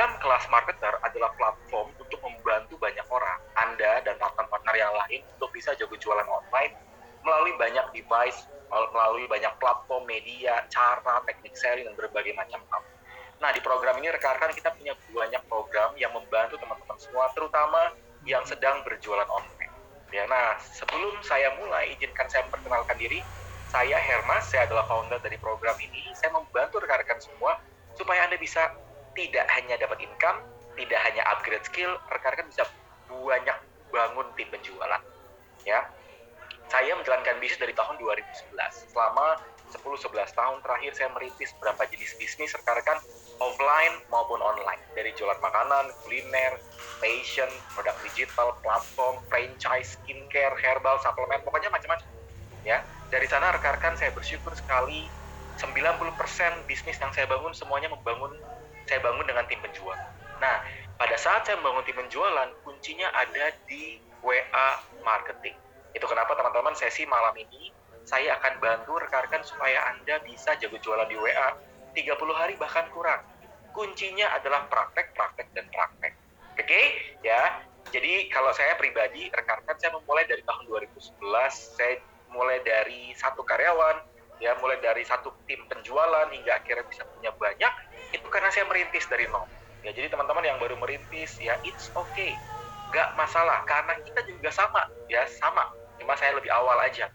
Program kelas marketer adalah platform untuk membantu banyak orang, Anda dan partner-partner yang lain untuk bisa jago jualan online melalui banyak device, melalui banyak platform media, cara, teknik sharing, dan berbagai macam hal. Nah, di program ini rekan-rekan kita punya banyak program yang membantu teman-teman semua, terutama yang sedang berjualan online. Ya, nah, sebelum saya mulai, izinkan saya memperkenalkan diri. Saya Hermas, saya adalah founder dari program ini. Saya membantu rekan-rekan semua supaya Anda bisa tidak hanya dapat income, tidak hanya upgrade skill, rekan-rekan bisa banyak bangun tim penjualan. Ya, saya menjalankan bisnis dari tahun 2011. Selama 10-11 tahun terakhir saya merintis beberapa jenis bisnis rekan-rekan offline maupun online. Dari jualan makanan, kuliner, fashion, produk digital, platform, franchise, skincare, herbal, suplemen, pokoknya macam-macam. Ya, dari sana rekan-rekan saya bersyukur sekali 90% bisnis yang saya bangun semuanya membangun saya bangun dengan tim penjual. Nah, pada saat saya membangun tim penjualan, kuncinya ada di WA marketing. Itu kenapa teman-teman sesi malam ini saya akan bantu rekan-rekan supaya Anda bisa jago jualan di WA 30 hari bahkan kurang. Kuncinya adalah praktek, praktek, dan praktek. Oke, okay? ya. Jadi kalau saya pribadi, rekan-rekan saya memulai dari tahun 2011, saya mulai dari satu karyawan, ya mulai dari satu tim penjualan hingga akhirnya bisa punya banyak itu karena saya merintis dari nol. Ya jadi teman-teman yang baru merintis ya it's okay. Nggak masalah karena kita juga sama. Ya sama. Cuma saya lebih awal aja.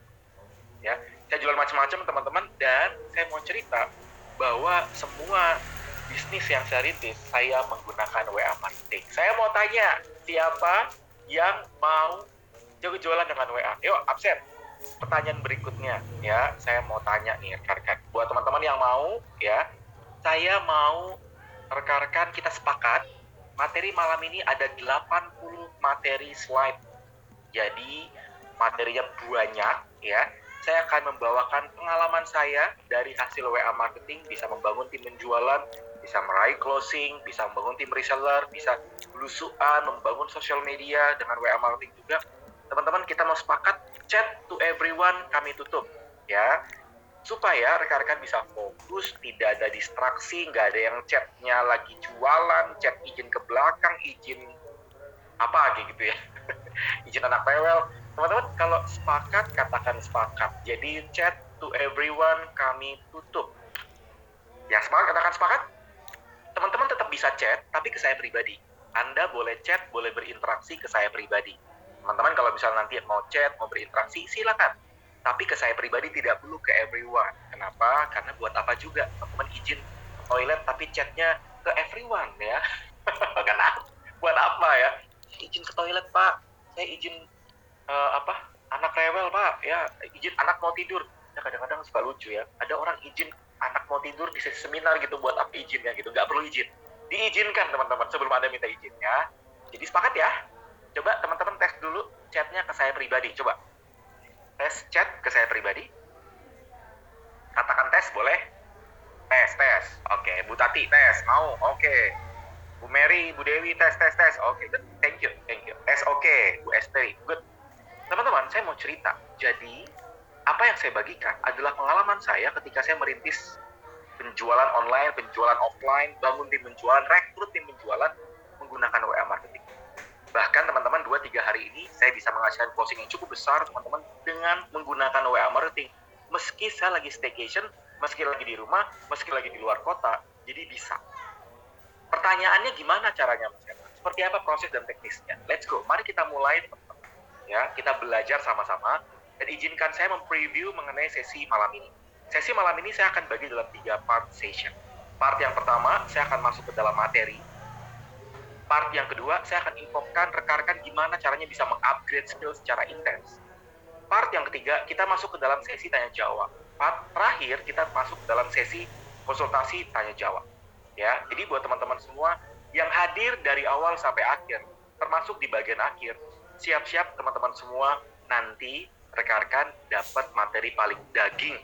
Ya saya jual macam-macam teman-teman dan saya mau cerita bahwa semua bisnis yang saya rintis saya menggunakan WA marketing. Saya mau tanya siapa yang mau jualan dengan WA yuk absen. Pertanyaan berikutnya ya saya mau tanya nih rekan-rekan. Buat teman-teman yang mau ya saya mau rekan-rekan kita sepakat materi malam ini ada 80 materi slide. Jadi materinya banyak ya. Saya akan membawakan pengalaman saya dari hasil WA marketing bisa membangun tim penjualan, bisa meraih closing, bisa membangun tim reseller, bisa belusuan, membangun sosial media dengan WA marketing juga. Teman-teman kita mau sepakat chat to everyone kami tutup ya supaya rekan-rekan bisa fokus, tidak ada distraksi, nggak ada yang chatnya lagi jualan, chat izin ke belakang, izin apa kayak gitu ya, izin anak rewel. Teman-teman, kalau sepakat, katakan sepakat. Jadi chat to everyone kami tutup. Ya sepakat, katakan sepakat. Teman-teman tetap bisa chat, tapi ke saya pribadi. Anda boleh chat, boleh berinteraksi ke saya pribadi. Teman-teman kalau misalnya nanti mau chat, mau berinteraksi, silakan tapi ke saya pribadi tidak perlu ke everyone. Kenapa? Karena buat apa juga teman-teman izin toilet tapi chatnya ke everyone ya. Kenapa? Buat apa ya? Izin ke toilet pak. Saya izin uh, apa? Anak rewel pak. Ya izin anak mau tidur. Ya kadang-kadang suka lucu ya. Ada orang izin anak mau tidur di seminar gitu buat apa izinnya gitu. Nggak perlu izin. Diizinkan teman-teman sebelum anda minta izin ya. Jadi sepakat ya. Coba teman-teman tes dulu chatnya ke saya pribadi. Coba tes chat ke saya pribadi? Katakan tes boleh? Tes, tes. Oke, okay. Bu Tati tes, mau? Oke. Okay. Bu Mary, Bu Dewi tes, tes, tes. Oke, okay. good. Thank you, thank you. Tes oke, okay. Bu Esteri, good. Teman-teman, saya mau cerita. Jadi, apa yang saya bagikan adalah pengalaman saya ketika saya merintis penjualan online, penjualan offline, bangun tim penjualan, rekrut tim penjualan menggunakan WA marketing. Bahkan teman-teman 2-3 hari ini saya bisa menghasilkan closing yang cukup besar teman-teman dengan menggunakan WA marketing. Meski saya lagi staycation, meski lagi di rumah, meski lagi di luar kota, jadi bisa. Pertanyaannya gimana caranya Mas Seperti apa proses dan teknisnya? Let's go. Mari kita mulai teman-teman. Ya, kita belajar sama-sama dan izinkan saya mempreview mengenai sesi malam ini. Sesi malam ini saya akan bagi dalam tiga part session. Part yang pertama, saya akan masuk ke dalam materi part yang kedua, saya akan infokan rekan-rekan gimana caranya bisa mengupgrade skill secara intens. Part yang ketiga, kita masuk ke dalam sesi tanya jawab. Part terakhir, kita masuk ke dalam sesi konsultasi tanya jawab. Ya, jadi buat teman-teman semua yang hadir dari awal sampai akhir, termasuk di bagian akhir, siap-siap teman-teman semua nanti rekan-rekan dapat materi paling daging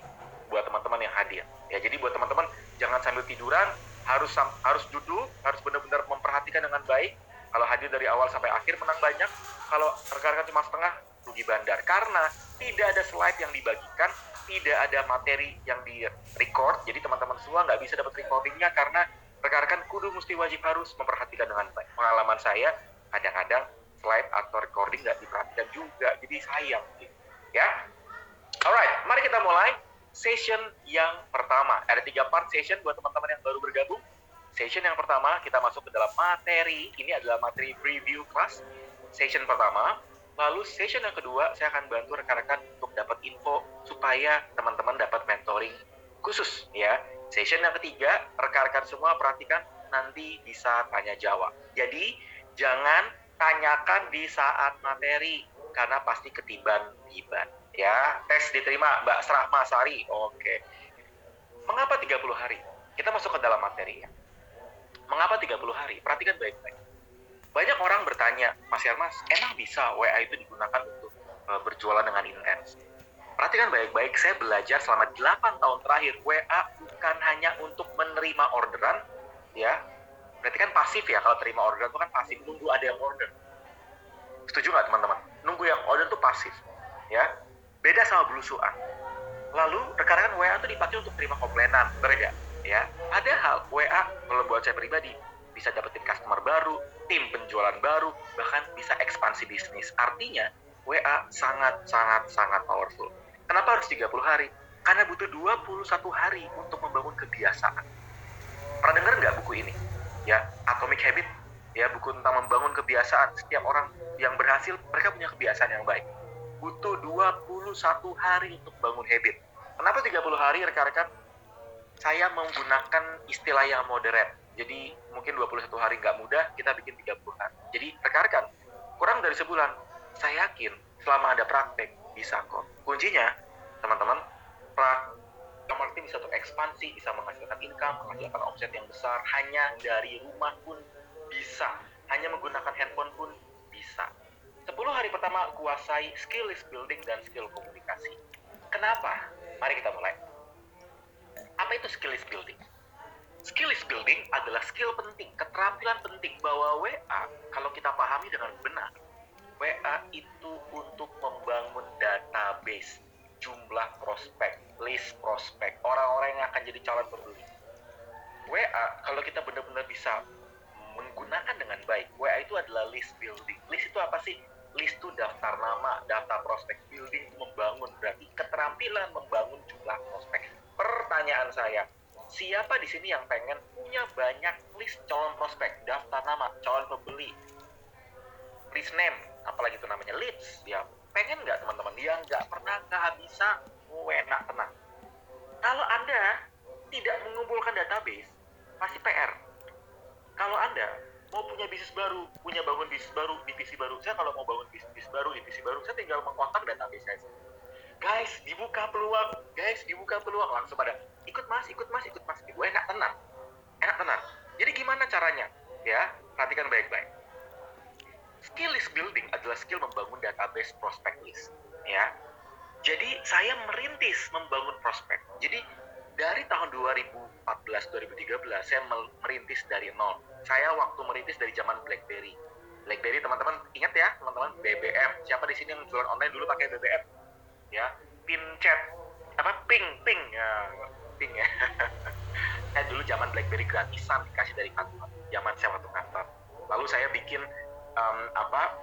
buat teman-teman yang hadir. Ya, jadi buat teman-teman jangan sambil tiduran, harus harus duduk, harus benar-benar memperhatikan dengan baik. Kalau hadir dari awal sampai akhir menang banyak, kalau rekan-rekan cuma setengah rugi bandar. Karena tidak ada slide yang dibagikan, tidak ada materi yang di record, jadi teman-teman semua nggak bisa dapat recordingnya karena rekan-rekan kudu mesti wajib harus memperhatikan dengan baik. Pengalaman saya, kadang-kadang slide atau recording nggak diperhatikan juga, jadi sayang. Ya, alright, mari kita mulai session yang pertama. Ada tiga part session buat teman-teman yang baru bergabung. Session yang pertama kita masuk ke dalam materi. Ini adalah materi preview class. Session pertama. Lalu session yang kedua saya akan bantu rekan-rekan untuk dapat info supaya teman-teman dapat mentoring khusus ya. Session yang ketiga, rekan-rekan semua perhatikan nanti bisa tanya jawab. Jadi jangan tanyakan di saat materi karena pasti ketiban-tiban ya. Tes diterima Mbak Srahma Sari. Oke. Mengapa 30 hari? Kita masuk ke dalam materi ya. Mengapa 30 hari? Perhatikan baik-baik. Banyak orang bertanya, Mas Hermas, emang bisa WA itu digunakan untuk uh, berjualan dengan intens? Perhatikan baik-baik, saya belajar selama 8 tahun terakhir, WA bukan hanya untuk menerima orderan, ya. Berarti kan pasif ya, kalau terima orderan itu kan pasif, nunggu ada yang order. Setuju nggak teman-teman? Nunggu yang order itu pasif, ya. Beda sama belusuan. Lalu rekan-rekan WA itu dipakai untuk terima komplainan, benar Ya, padahal WA kalau buat saya pribadi bisa dapetin customer baru, tim penjualan baru, bahkan bisa ekspansi bisnis. Artinya WA sangat sangat sangat powerful. Kenapa harus 30 hari? Karena butuh 21 hari untuk membangun kebiasaan. Pernah dengar nggak buku ini? Ya, Atomic Habit. Ya, buku tentang membangun kebiasaan. Setiap orang yang berhasil, mereka punya kebiasaan yang baik. Butuh 21 hari untuk bangun habit. Kenapa 30 hari rekan-rekan? saya menggunakan istilah yang moderate. Jadi mungkin 21 hari nggak mudah, kita bikin 30 hari. Jadi rekan-rekan, kurang dari sebulan, saya yakin selama ada praktek bisa kok. Kuncinya, teman-teman, praktek marketing bisa ekspansi, bisa menghasilkan income, menghasilkan omset yang besar, hanya dari rumah pun bisa. Hanya menggunakan handphone pun. 10 hari pertama kuasai skill list building dan skill komunikasi. Kenapa? Mari kita mulai. Apa itu skill is building? Skill is building adalah skill penting, keterampilan penting bahwa WA kalau kita pahami dengan benar, WA itu untuk membangun database jumlah prospek, list prospek, orang-orang yang akan jadi calon pembeli. WA kalau kita benar-benar bisa menggunakan dengan baik, WA itu adalah list building. List itu apa sih? List itu daftar nama, data prospek building membangun berarti keterampilan membangun jumlah prospek pertanyaan saya, siapa di sini yang pengen punya banyak list calon prospek, daftar nama, calon pembeli, list name, apalagi itu namanya leads, ya pengen nggak teman-teman? Yang nggak pernah kehabisan, enak tenang. Kalau Anda tidak mengumpulkan database, pasti PR. Kalau Anda mau punya bisnis baru, punya bangun bisnis baru, divisi baru, saya kalau mau bangun bisnis baru, divisi baru, saya tinggal mengkontak database saya guys dibuka peluang. Guys dibuka peluang. Langsung pada ikut mas ikut mas ikut mas. Gue enak tenang. Enak tenang. Jadi gimana caranya? Ya perhatikan baik-baik. Skill list building adalah skill membangun database prospect list ya. Jadi saya merintis membangun prospek jadi dari tahun 2014-2013 saya merintis dari nol saya waktu merintis dari zaman BlackBerry. BlackBerry teman-teman ingat ya teman-teman BBM siapa di sini yang jualan online dulu pakai BBM ya pin chat apa? Ping ping. Ya ping ya. Saya dulu zaman BlackBerry gratisan dikasih dari kantor zaman saya waktu kantor lalu saya bikin um, apa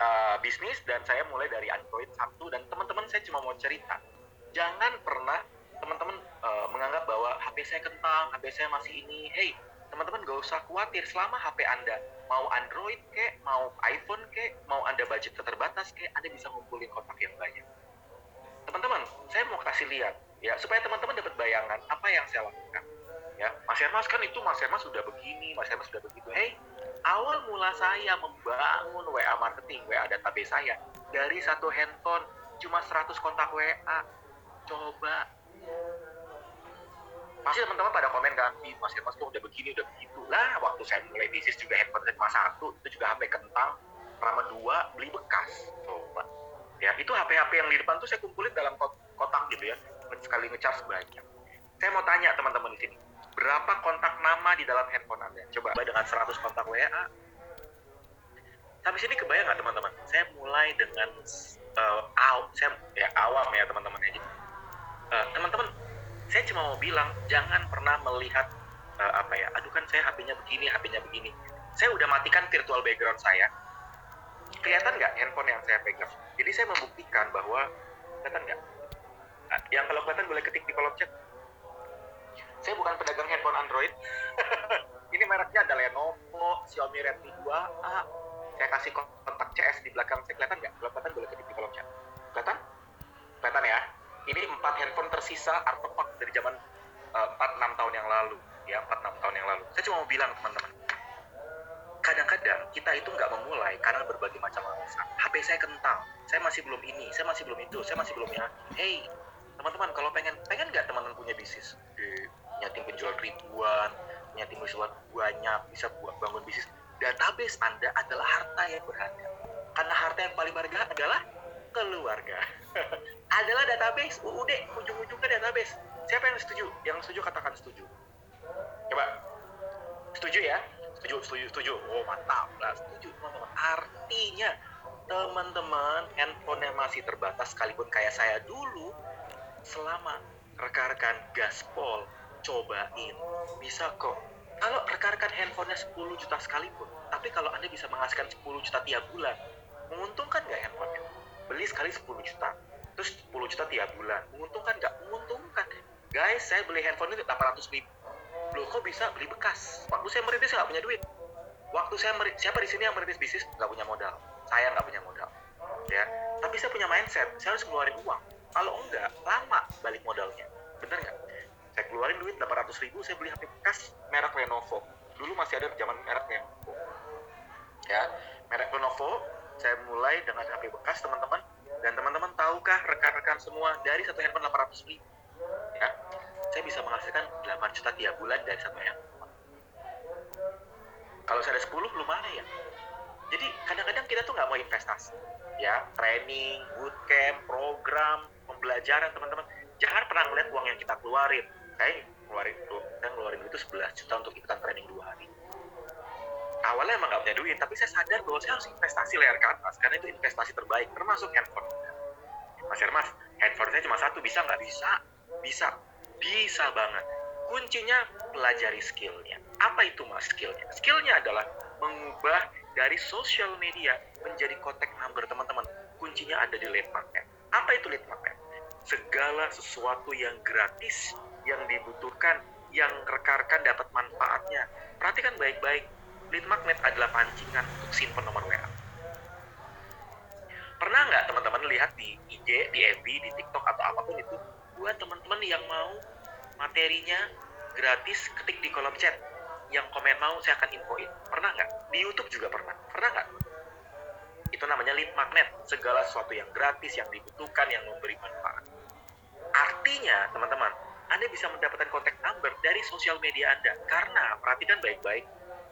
uh, bisnis dan saya mulai dari Android satu dan teman-teman saya cuma mau cerita. Jangan pernah teman-teman uh, menganggap bahwa HP saya kentang HP saya masih ini. Hey teman-teman gak usah khawatir selama HP Anda mau Android kek, mau iPhone kek, mau Anda budget terbatas kek, Anda bisa ngumpulin kontak yang banyak. Teman-teman, saya mau kasih lihat ya supaya teman-teman dapat bayangan apa yang saya lakukan. Ya, Mas Hermas kan itu Mas Hermas sudah begini, Mas Hermas sudah begitu. Hey, awal mula saya membangun WA marketing, WA database saya dari satu handphone cuma 100 kontak WA. Coba pasti teman-teman pada komen kan di mas mas tuh udah begini udah begitu. Lah waktu saya mulai bisnis juga handphone cuma satu itu juga HP kentang pertama dua beli bekas. Coba. Ya itu HP-HP yang di depan tuh saya kumpulin dalam kotak gitu ya. Sekali ngecas banyak. Saya mau tanya teman-teman di sini berapa kontak nama di dalam handphone anda? Coba dengan 100 kontak WA sampai sini kebayang nggak teman-teman? Saya mulai dengan uh, aw, saya ya awam ya teman-teman ya. Uh, teman-teman saya cuma mau bilang jangan pernah melihat uh, apa ya aduh kan saya HP-nya begini HP-nya begini. Saya udah matikan virtual background saya. Kelihatan nggak handphone yang saya pegang? Jadi saya membuktikan bahwa kelihatan nggak? Nah, yang kalau kelihatan boleh ketik di kolom chat. Saya bukan pedagang handphone Android. Ini mereknya ada Lenovo Xiaomi Redmi 2A saya kasih kontak CS di belakang saya kelihatan nggak? Kalau kelihatan boleh ketik di kolom chat. Kelihatan? Kelihatan ya ini empat handphone tersisa artefak dari zaman uh, 4-6 tahun yang lalu ya 4-6 tahun yang lalu saya cuma mau bilang teman-teman kadang-kadang kita itu nggak memulai karena berbagai macam alasan. HP saya kentang, saya masih belum ini, saya masih belum itu, saya masih belum ya. Hey, teman-teman, kalau pengen pengen nggak teman-teman punya bisnis, di nyatim penjualan ribuan, nyatim penjualan banyak, bisa buat bangun bisnis. Database Anda adalah harta yang berharga. Karena harta yang paling berharga adalah keluarga. adalah database, UUD, ujung-ujungnya database. Siapa yang setuju? Yang setuju katakan setuju. Coba. Setuju ya? setuju setuju setuju oh mantap lah setuju teman-teman artinya teman-teman handphonenya masih terbatas sekalipun kayak saya dulu selama rekan-rekan gaspol cobain bisa kok kalau rekan-rekan handphonenya 10 juta sekalipun tapi kalau anda bisa menghasilkan 10 juta tiap bulan menguntungkan nggak handphonenya beli sekali 10 juta. Terus 10 juta tiap bulan. Menguntungkan nggak? Menguntungkan. Guys saya beli handphone itu 800 ribu. Loh kok bisa beli bekas? Waktu saya merintis nggak punya duit. Waktu saya merintis, siapa di sini yang merintis bisnis? Nggak punya modal. Saya nggak punya modal. Ya. Tapi saya punya mindset. Saya harus keluarin uang. Kalau enggak lama balik modalnya. Bener nggak? Saya keluarin duit 800 ribu saya beli HP bekas merek Lenovo. Dulu masih ada zaman merek Lenovo. Ya. Merek Lenovo saya mulai dengan HP bekas teman-teman. Dan teman-teman tahukah rekan-rekan semua dari satu handphone 800 ribu ya saya bisa menghasilkan 8 juta tiap bulan dari satu yang kalau saya ada 10 lumayan ya. Jadi kadang-kadang kita tuh nggak mau investasi ya. Training, bootcamp, program, pembelajaran teman-teman. Jangan pernah melihat uang yang kita keluarin. Saya keluarin itu saya ngeluarin itu 11 juta untuk ikutan training dua hari awalnya emang nggak punya duit tapi saya sadar bahwa saya harus investasi layar ke atas karena itu investasi terbaik termasuk handphone Mas Hermas handphone saya cuma satu bisa nggak bisa bisa bisa banget. Kuncinya pelajari skillnya. Apa itu mas skillnya? Skillnya adalah mengubah dari social media menjadi kontak number teman-teman. Kuncinya ada di lead magnet. Apa itu lead magnet? Segala sesuatu yang gratis, yang dibutuhkan, yang rekan-rekan dapat manfaatnya. Perhatikan baik-baik. Lead magnet adalah pancingan untuk simpan nomor WA. Pernah nggak teman-teman lihat di IG, di FB, di TikTok atau apa pun itu buat teman-teman yang mau materinya gratis ketik di kolom chat yang komen mau saya akan infoin. Pernah nggak? Di YouTube juga pernah. Pernah nggak? Itu namanya lead magnet. Segala sesuatu yang gratis yang dibutuhkan yang memberi manfaat. Artinya teman-teman anda bisa mendapatkan kontak number dari sosial media Anda. Karena perhatikan baik-baik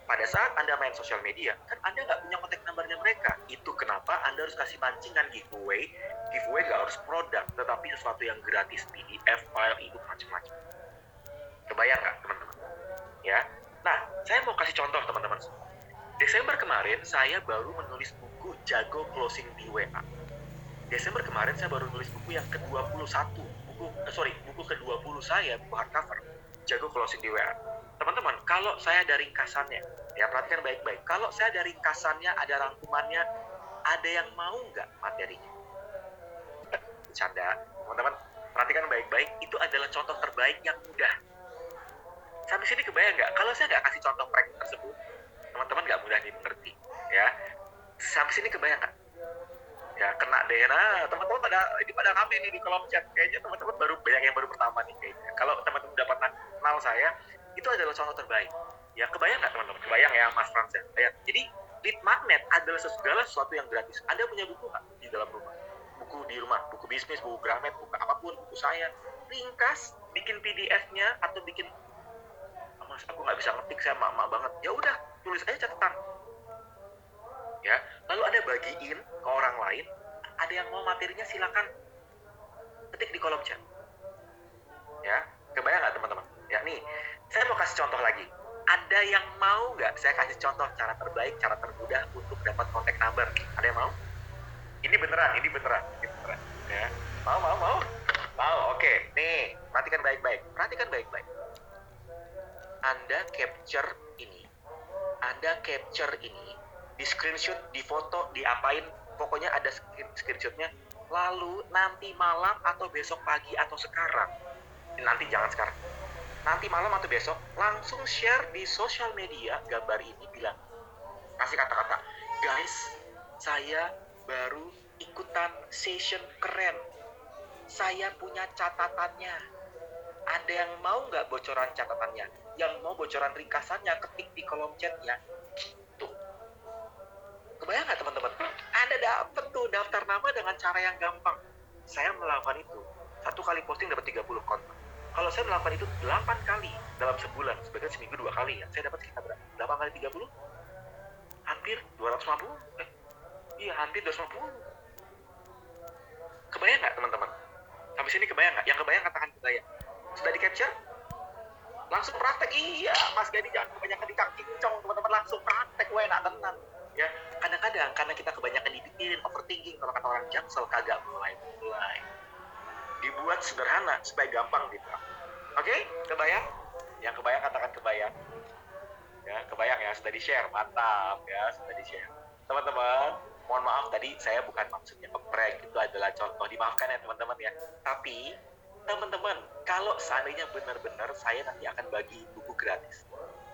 pada saat Anda main sosial media, kan Anda nggak punya kontak nomornya mereka. Itu kenapa Anda harus kasih pancingan giveaway. Giveaway nggak harus produk, tetapi sesuatu yang gratis, PDF, file, ebook, macam-macam. Kebayang nggak, teman-teman? Ya. Nah, saya mau kasih contoh, teman-teman. Desember kemarin, saya baru menulis buku Jago Closing di WA. Desember kemarin, saya baru menulis buku yang ke-21. Buku, eh, sorry, buku ke-20 saya, buku hardcover. Jago Closing di WA teman-teman, kalau saya ada ringkasannya, ya perhatikan baik-baik. Kalau saya ada ringkasannya, ada rangkumannya, ada yang mau nggak materinya? Canda, teman-teman, perhatikan baik-baik. Itu adalah contoh terbaik yang mudah. Sampai sini kebayang nggak? Kalau saya nggak kasih contoh prank tersebut, teman-teman nggak mudah dimengerti. Ya, sampai sini kebayang nggak? Ya kena deh nah teman-teman pada ini pada kami nih di kolom chat kayaknya teman-teman baru banyak yang baru pertama nih kayaknya kalau teman-teman dapat kenal saya itu adalah contoh terbaik. Ya kebayang nggak teman-teman? Kebayang ya Mas Frans ya? Jadi lead magnet adalah segala sesuatu yang gratis. Anda punya buku nggak di dalam rumah? Buku di rumah, buku bisnis, buku gramet, buku apa pun, buku saya. Ringkas, bikin PDF-nya atau bikin Mas aku nggak bisa ngetik saya mama banget. Ya udah, tulis aja catatan. Ya, lalu Anda bagiin ke orang lain. Ada yang mau materinya silakan ketik di kolom chat. Ya, kebayang nggak teman-teman? Ya nih, saya mau kasih contoh lagi. Ada yang mau nggak saya kasih contoh cara terbaik, cara termudah untuk dapat kontak number? Ada yang mau? Ini beneran, ini beneran, ini beneran. Ya. Mau, mau, mau? Mau, oke. Okay. Nih, perhatikan baik-baik. Perhatikan baik-baik. Anda capture ini. Anda capture ini, di screenshot, di foto, diapain, pokoknya ada screenshotnya. Lalu nanti malam atau besok pagi atau sekarang, nanti jangan sekarang, nanti malam atau besok langsung share di sosial media gambar ini bilang. Kasih kata-kata guys saya baru ikutan session keren. Saya punya catatannya. Ada yang mau nggak bocoran catatannya? Yang mau bocoran ringkasannya ketik di kolom chatnya kebayang nggak teman-teman? Anda dapat tuh daftar nama dengan cara yang gampang. Saya melakukan itu. Satu kali posting dapat 30 kontak kalau saya melakukan itu 8 kali dalam sebulan sebagai seminggu dua kali ya. Saya dapat sekitar berapa? 8 kali 30 hampir 250 eh iya hampir 250 kebayang nggak teman-teman? Sampai sini kebayang nggak? Yang kebayang katakan kebayang. Sudah di capture? Langsung praktek? Iya mas Gadi jangan kebanyakan di kincong teman-teman langsung praktek. Enak tenan ya kadang-kadang karena kita kebanyakan dipikirin overthinking kalau kata orang jaksel kagak mulai mulai dibuat sederhana supaya gampang gitu. Oke? Okay? kebayang? Yang kebayang katakan kebayang. Ya kebayang ya sudah di share mantap ya sudah di share teman-teman mohon maaf tadi saya bukan maksudnya prank itu adalah contoh. Dimaafkan ya teman-teman ya. Tapi teman-teman kalau seandainya benar-benar saya nanti akan bagi buku gratis.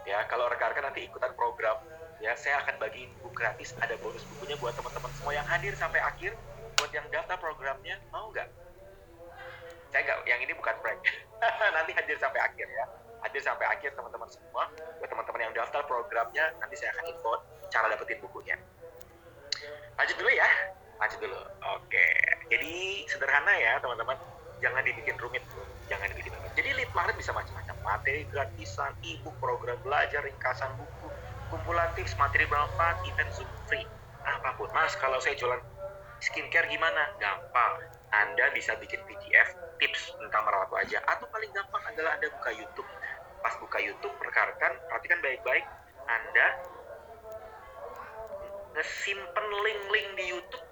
Ya kalau rekan-rekan nanti ikutan program ya saya akan bagi buku gratis ada bonus bukunya buat teman-teman semua yang hadir sampai akhir buat yang daftar programnya mau nggak? Saya nggak yang ini bukan prank. Nanti hadir sampai akhir ya. Hadir sampai akhir teman-teman semua. Buat teman-teman yang daftar programnya nanti saya akan info cara dapetin bukunya. Lanjut dulu ya. Lanjut dulu. Oke. Jadi sederhana ya teman-teman. Jangan dibikin rumit. Jangan dibikin rumit. Jadi lead magnet bisa macam-macam. Materi gratisan ebook program belajar ringkasan buku kumpulan tips materi bermanfaat event zoom free. Apa pun. Mas kalau saya jualan skincare gimana? Gampang. Anda bisa bikin PDF tips tentang merawat wajah atau paling gampang adalah Anda buka YouTube. Pas buka YouTube, perkarakan, perhatikan baik-baik, Anda ngesimpen link-link di YouTube,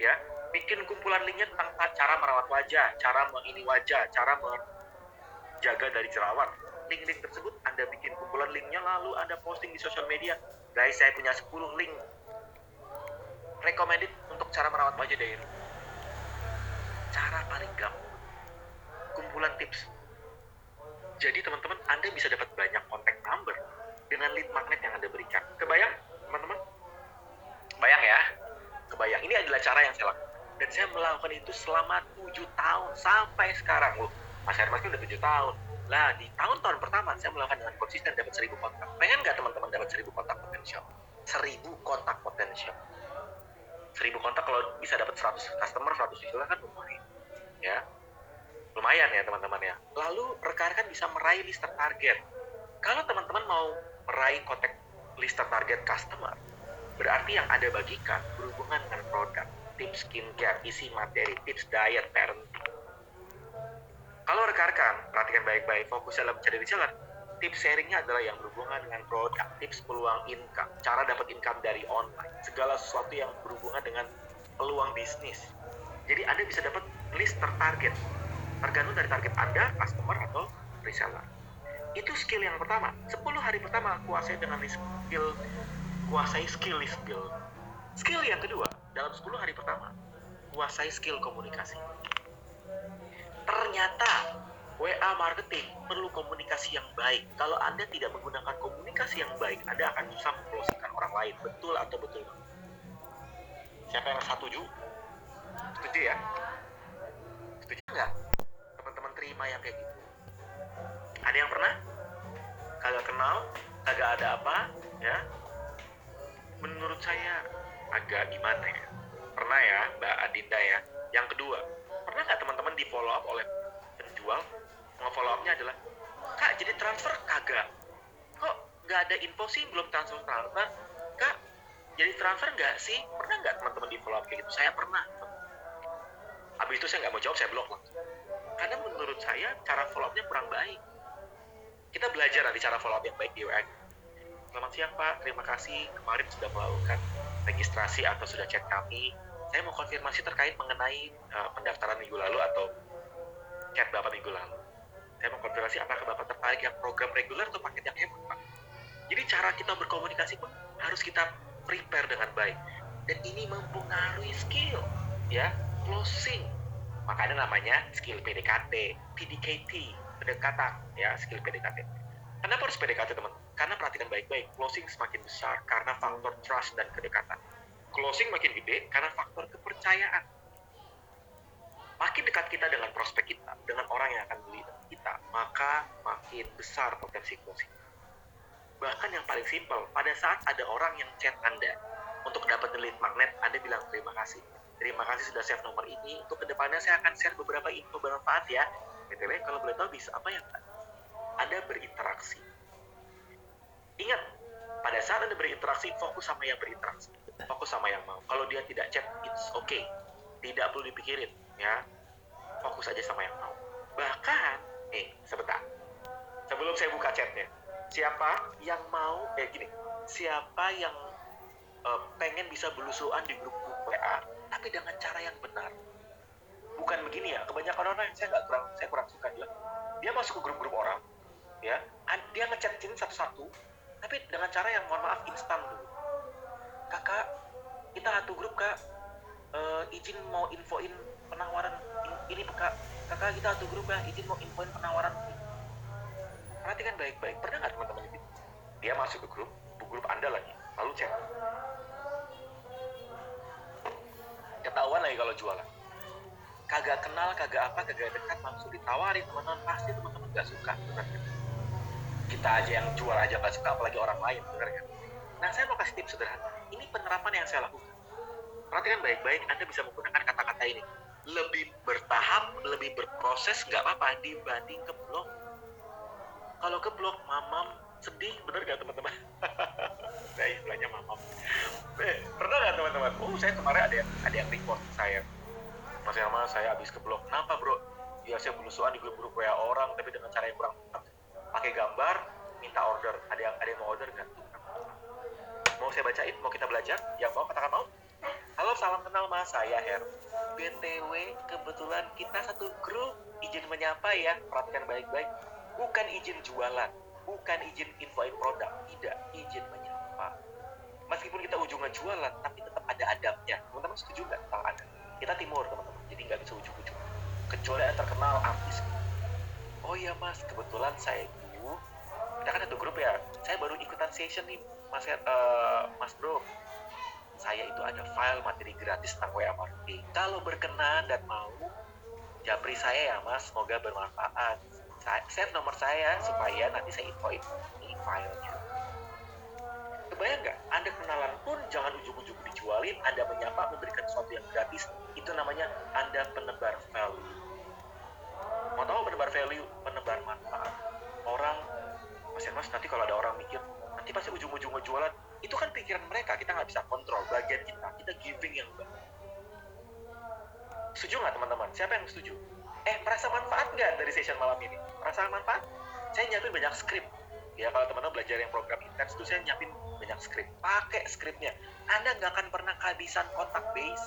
ya, bikin kumpulan linknya tentang cara merawat wajah, cara mengini wajah, cara menjaga dari jerawat. Link-link tersebut Anda bikin kumpulan linknya lalu Anda posting di sosial media. Guys, saya punya 10 link. Recommended untuk cara merawat wajah dari cara paling gampang. Kumpulan tips. Jadi teman-teman Anda bisa dapat banyak kontak number dengan lead magnet yang Anda berikan. Kebayang teman-teman? Bayang ya? Kebayang. Ini adalah cara yang saya lakukan. Dan saya melakukan itu selama 7 tahun. Sampai sekarang loh Mas Hermas udah 7 tahun lah di tahun-tahun pertama saya melakukan dengan konsisten dapat 1000 kontak. Pengen nggak teman-teman dapat 1000 kontak potensial? 1000 kontak potensial. 1000 kontak kalau bisa dapat 100 customer 100 juta kan lumayan ya. Lumayan ya teman-teman ya. Lalu rekan-rekan bisa meraih lister target. Kalau teman-teman mau meraih kontak lister target customer berarti yang ada bagikan berhubungan dengan produk tips skincare isi materi tips diet parenting kalau rekan-rekan perhatikan baik-baik fokus dalam mencari reseller tips sharingnya adalah yang berhubungan dengan produk, tips peluang income, cara dapat income dari online, segala sesuatu yang berhubungan dengan peluang bisnis. Jadi Anda bisa dapat list tertarget, tergantung dari target Anda, customer atau reseller. Itu skill yang pertama. 10 hari pertama kuasai dengan skill, kuasai skill list skill. Skill yang kedua, dalam 10 hari pertama, kuasai skill komunikasi. Ternyata WA marketing perlu komunikasi yang baik. Kalau Anda tidak menggunakan komunikasi yang baik, Anda akan susah mempromosikan orang lain. Betul atau betul? Siapa yang setuju? Setuju ya? Setuju nggak? Teman-teman terima yang kayak gitu. Ada yang pernah? Kagak kenal, kagak ada apa, ya? Menurut saya agak gimana ya? Pernah ya, Mbak Adinda ya? Yang kedua, pernah nggak teman-teman di follow up oleh penjual follow up-nya adalah kak jadi transfer kagak? Kok nggak ada info sih? Belum transfer transfer. Kak jadi transfer nggak sih? Pernah nggak teman-teman di follow up kayak gitu? Saya pernah. Habis itu saya nggak mau jawab saya blok langsung. Karena menurut saya cara follow up-nya kurang baik. Kita belajar nanti cara follow up yang baik di WA selamat siang pak. Terima kasih kemarin sudah melakukan registrasi atau sudah chat kami saya mau konfirmasi terkait mengenai uh, pendaftaran minggu lalu atau chat bapak minggu lalu saya mau konfirmasi apakah Bapak tertarik yang program reguler atau paket yang hemat, Pak? Jadi cara kita berkomunikasi pun harus kita prepare dengan baik. Dan ini mempengaruhi skill, ya, closing. Makanya namanya skill PDKT, PDKT, pendekatan, ya, skill PDKT. Kenapa harus PDKT, teman? Karena perhatikan baik-baik, closing semakin besar karena faktor trust dan kedekatan. Closing makin gede karena faktor kepercayaan. Makin dekat kita dengan prospek kita, dengan orang yang akan beli kita, maka makin besar potensi closing Bahkan yang paling simpel, pada saat ada orang yang chat Anda untuk dapat lead magnet, Anda bilang terima kasih. Terima kasih sudah save nomor ini. Untuk ke depannya saya akan share beberapa info bermanfaat ya. BTW, kalau boleh tahu bisa apa ya Anda berinteraksi. Ingat, pada saat Anda berinteraksi, fokus sama yang berinteraksi. Fokus sama yang mau. Kalau dia tidak chat, it's okay. Tidak perlu dipikirin, ya. Fokus aja sama yang mau. Bahkan, nih, sebentar. Sebelum saya buka chatnya, siapa yang mau kayak gini siapa yang uh, pengen bisa belusuan di grup-grup WA tapi dengan cara yang benar bukan begini ya kebanyakan orang yang saya nggak kurang saya kurang suka dia dia masuk ke grup-grup orang ya dia ngechatin satu-satu tapi dengan cara yang mohon maaf instan dulu kakak kita satu grup kak. Uh, izin mau infoin penawaran ini kak. Kakak kita satu grup ya izin mau infoin penawaran perhatikan baik-baik. Pernah nggak teman-teman itu? Dia masuk ke grup grup anda lagi. Lalu cek ketahuan lagi kalau jualan. Kagak kenal kagak apa kagak dekat langsung ditawarin teman-teman. Pasti teman-teman nggak suka kan? Kita aja yang jual aja nggak suka apalagi orang lain benar kan? Nah saya mau kasih tips sederhana ini penerapan yang saya lakukan. Perhatikan baik-baik anda bisa menggunakan kata-kata ini. Lebih bertahap lebih berproses nggak apa-apa dibanding ke blog kalau ke blog mamam sedih bener gak teman-teman? Saya istilahnya mamam. Eh, pernah gak teman-teman? Oh saya kemarin ada yang ada yang report saya. Mas Yama saya habis ke blog kenapa bro? Ya saya belusuan di grup-grup WA orang tapi dengan cara yang kurang pakai gambar minta order. Ada yang ada yang mau order nggak mau saya bacain mau kita belajar yang mau katakan mau halo salam kenal mas saya Her btw kebetulan kita satu grup izin menyapa ya perhatikan baik-baik bukan izin jualan, bukan izin infoin produk, tidak izin menyapa. Meskipun kita ujungnya jualan, tapi tetap ada adabnya. Teman-teman setuju nggak tentang adab? Kita timur teman-teman, jadi nggak bisa ujung-ujung. Kecuali yang terkenal artis. Oh iya mas, kebetulan saya kita kan satu grup ya, saya baru ikutan session nih, mas, uh, mas bro. Saya itu ada file materi gratis tentang WA marketing. Kalau berkenan dan mau, japri saya ya mas, semoga bermanfaat. Save nomor saya supaya nanti saya infoin ini filenya. Kebayang nggak? Anda kenalan pun jangan ujung-ujung dijualin. Anda menyapa memberikan sesuatu yang gratis. Itu namanya anda penebar value. Mau tahu penebar value penebar manfaat? Orang mas nanti kalau ada orang mikir nanti pasti ujung-ujung jualan itu kan pikiran mereka kita nggak bisa kontrol bagian kita. Kita giving yang baik setuju nggak teman-teman? Siapa yang setuju? Eh merasa manfaat nggak dari session malam ini? Merasa manfaat? Saya nyiapin banyak skrip ya kalau teman-teman belajar yang program intens itu saya nyiapin banyak skrip pakai skripnya anda nggak akan pernah kehabisan kontak base